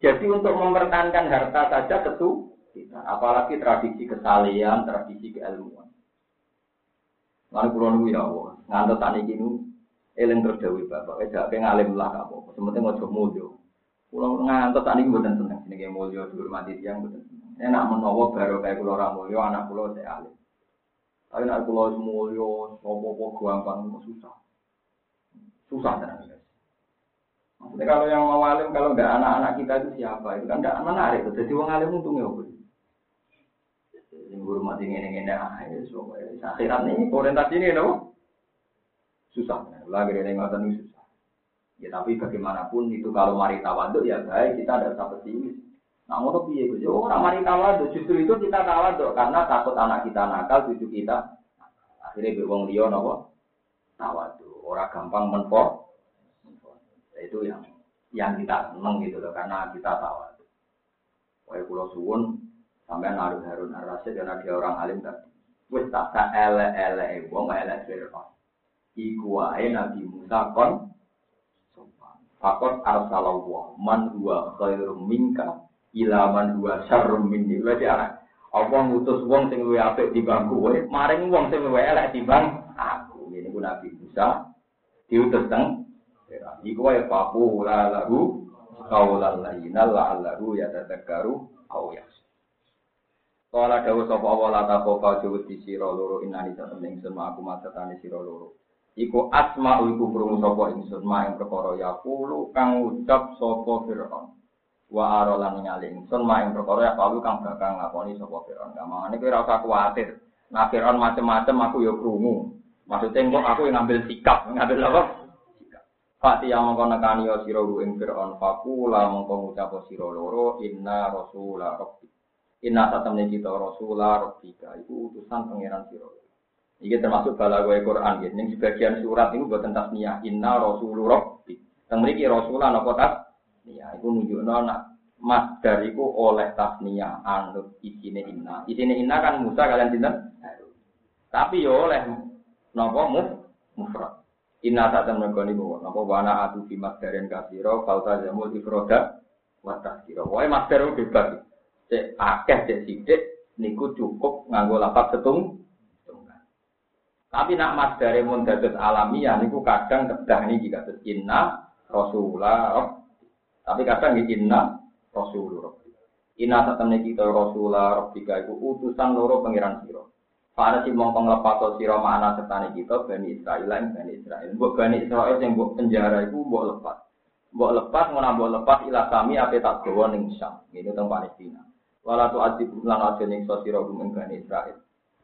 Jadi untuk mempertahankan harta saja tentu kita, apalagi tradisi kesalian, tradisi keilmuan. Lalu pulau ya Allah, ngantuk tani gini, eling terus dewi bapak, ejak pengen ngalim lah kamu, sementing mau coba mulio. Pulau ngantuk tani gini bukan seneng, kayak mulio, dihormati tiang bukan seneng. Enak menawa baru kayak pulau ramulio, anak pulau saya alim. Tapi nak pulau semulio, sopo-sopo gampang susah. Susah guys. Maksudnya kalau yang mau alim, kalau nggak anak-anak kita itu siapa? Itu kan nggak menarik. Jadi wong alim untungnya apa? Yang hormat ini ini ini ah ya akhirat ini orientasi ini no susah. Lagi dari ngatan ini susah. Ya tapi bagaimanapun itu kalau mari tawaduk ya baik kita ada usah pesimis. Nah ngono piye? Ya orang mari tawaduk justru itu kita tawaduk karena takut anak kita nakal, cucu kita akhirnya be wong liya napa? Tawaduk. Ora gampang menpo. Nah, itu yang yang kita seneng gitu loh karena kita tawaduk. Wae kula suwun sampean Harun Harun Ar-Rasyid karena dia orang alim tadi. Wis tak ele-ele wong elek Fir'aun. Iku wae Nabi Musa kon Fakot arsalallah man huwa khairum minka ila man huwa syarrum minni. Berarti ana apa ngutus wong sing luwih apik timbang kowe, maring wong sing luwih elek timbang aku. Ini ku Nabi Musa diutus teng Iku wae papu la lahu qaulan layyina la'allahu yatadzakkaru aw yakhsha. Kala dawuh sapa Allah la taqofa jawud di sira loro inani satemene sama aku masatane sira loro. Iku asma iku krungu sapa ingsun maing perkara ya kulo kang ucap sapa Firaun. Wa arolan ningali ingsun maing perkara ya kulo kang bakal ngakoni sapa Firaun. Kamane kowe ora usah kuwatir. Nah Firaun macem-macem aku ya krungu. Maksudnya kok aku yang ngambil sikap? Ngambil apa? Fati yang mengkau nekani ya siro ing Fir'aun. Fakula mengkau ngucap siro loro inna rasula rabbi. Inna satamnya kita rasula rabbika. Itu utusan pangeran siro Ini termasuk balagoe Quran ya. Ini sebagian surat itu buat tasniyah. Inna Rasulullah. Yang memiliki Rasulullah nopo tasniyah. Itu nunjukno nak masdar itu oleh tasniyah anut isine inna. Isine inna kan Musa kalian sinten? Tapi ya oleh nopo muf mufrad. Inna saat mereka ini bawa nopo wana atu fi masdarin kasiro falta jamul ifroda watas kiro. Wah masdar itu bebas. Cek akeh cek sidik niku cukup nganggo lapat setung tapi nak mas dari mundatus alamiah niku kadang kedah nih jika inna Rasulullah Tapi kadang di inna Rasulullah Inna satemne kita Rasulullah Rabbika iku utusan loro pangeran sira. Para si mongkong lepato sira mana setane kita Bani Israil lan Bani Israil. Mbok Bani Israil sing mbok penjara iku mbok lepas. Mbok lepas ngono mbok lepas ila kami ape tak gawa ning. Ini teng Palestina. Wala tu adib lan aja ning sira Bani Israil.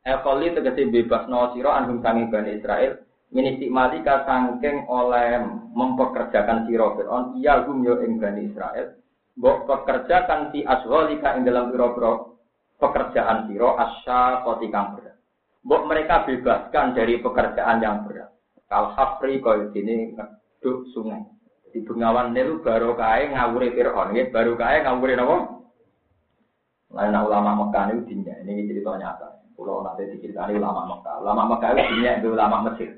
Ekoli tegesi bebas no siro anhum sangi bani Israel. Minisik malika sangking oleh mempekerjakan siro Fir'aun. Iya hum yo ing bani Israel. Mbok pekerjakan si asholika ing dalam piro-piro pekerjaan siro asya kotikang berat. Mbok mereka bebaskan dari pekerjaan yang berat. Kal hafri kau sini ngeduk sungai. Di bengawan Nil baru kaya ngawuri Fir'aun. Baru kaya ngawuri apa? Lain ulama Mekah ini ini cerita nyata. Pulau nanti diceritani ulama Mekah. Ulama Mekah itu punya ulama Mesir.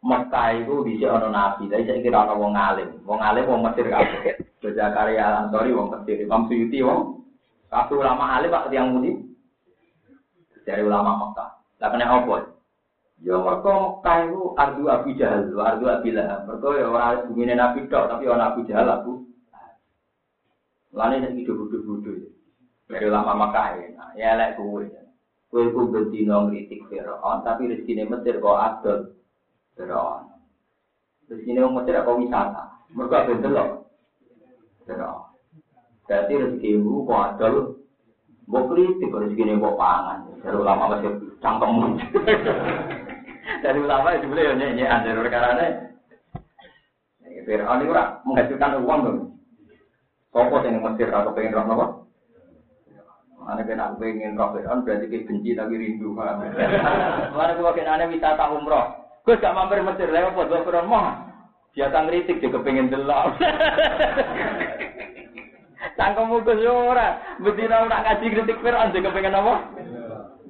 Mekah itu bisa ono nabi, tapi saya kira ono wong alim. Wong alim wong Mesir kabeh. Karya Ansori wong Mesir, Imam Suyuti wong kabeh ulama alim Pak yang mudi. Dari ulama Mekah. Lah kena apa? Ya mereka Mekah itu ardu Abu Jahal, ardu Abi Lahab. Mereka ya orang bumi Nabi tok, tapi orang Abu Jahal Abu. Lalu ini hidup-hidup-hidup. Dari ulama Mekah ya, ya lek kuwe. Kue ku bentino ngritik Fir'aun, tapi rezeki Mesir kok adol Fir'aun. Rezeki Mesir kok wisata. Mereka bentel loh. Fir'aun. Berarti rezeki ibu kok adol. Mbok kritik rezeki kok pangan. Dari ulama Mesir cangkem. Dari ulama itu boleh nyanyi ada perkara ini. Fir'aun itu menghasilkan uang dong. Sopo yang Mesir atau pengen roh nopo? Mana kena aku pengen roh Fir'aun berarti kita benci tapi rindu. Mana kalau kena ada wisata umroh. Gue gak mampir Mesir, lewat buat gue Fir'aun mah. Biasa ngeritik juga pengen delok. Cangkemmu ke ora. Betina nak ngaji kritik Fir'aun juga pengen apa?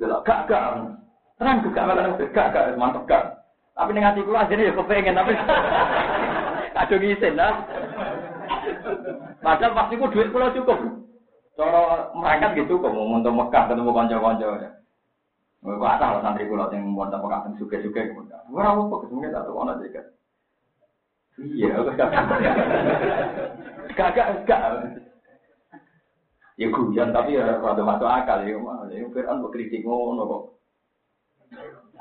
Delok gak gak. Terang juga malah gak gak mantep gak. Tapi ning ati kula ajene ya kepengen tapi kadung isin lah. Padahal pasti ku duit kula cukup. Cara mereka gitu kok mau untuk Mekah ketemu konco-konco ya. Kok ada lah santri kula sing mau tempat kasih suke-suke gitu. Ora apa kesemene tak ono juga. Iya, gak gak gak. Ya guyon tapi ya rada masuk akal ya. Ya Fir'aun kok kritik ngono kok.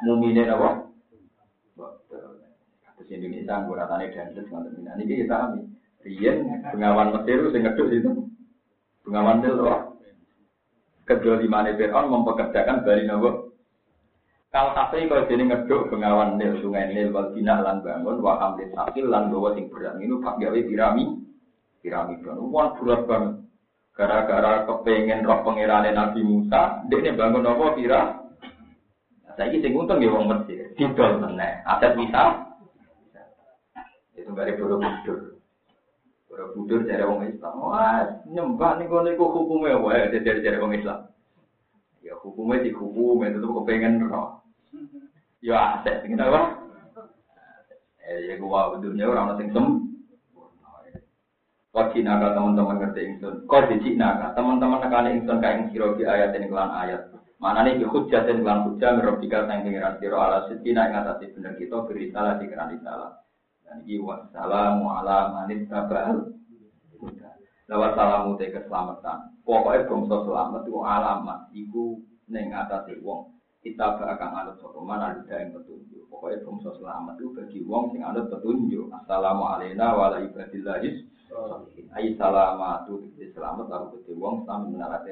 Mumine apa? Terus Indonesia ngguratane dan terus ngoten iki kita kami. Riyen pengawan Mesir sing ngedus itu. Pengaman itu loh. Kedua lima Fir'aun mempekerjakan Bani Nabi. Kal tafe kau jadi ngeduk bengawan nil sungai nil wal bina lan bangun wa hamlin sakil lan bawa sing berat. Ini pak gawe pirami pirami kan uang berat banget. Gara-gara kepengen roh pangerane Nabi Musa dia bangun apa pira saya ini untung ya wong Mesir. Didol meneh. Aset bisa itu dari Borobudur Borobudur dari wong Islam wah nyembah nih kau niku hukumnya wah dari dari wong Islam ya hukumnya di hukum itu tuh kepengen roh Ya aset sing apa? Eh ya gua dunia orang sing sem. Kau Cina teman-teman ngerti ingsun. Kau di Cina teman-teman nekane ingsun kain siro di ayat ini kelan ayat. Mana nih hujah dan kelan hujah merobika sang pengiran siro ala setina yang atas bener kita beri salah di keran salah. Dan iki wassalamu ala manit tabal. Lawat salamu te keselamatan. Pokoknya bangsa selamat itu alamat. Iku neng atas wong kita akan anut sopo mana ada yang petunjuk. Pokoknya bangsa selamat itu bagi wong sing anut petunjuk. Assalamualaikum warahmatullahi wabarakatuh. Ayi salamatu selamat lalu bagi wong selamat menarate.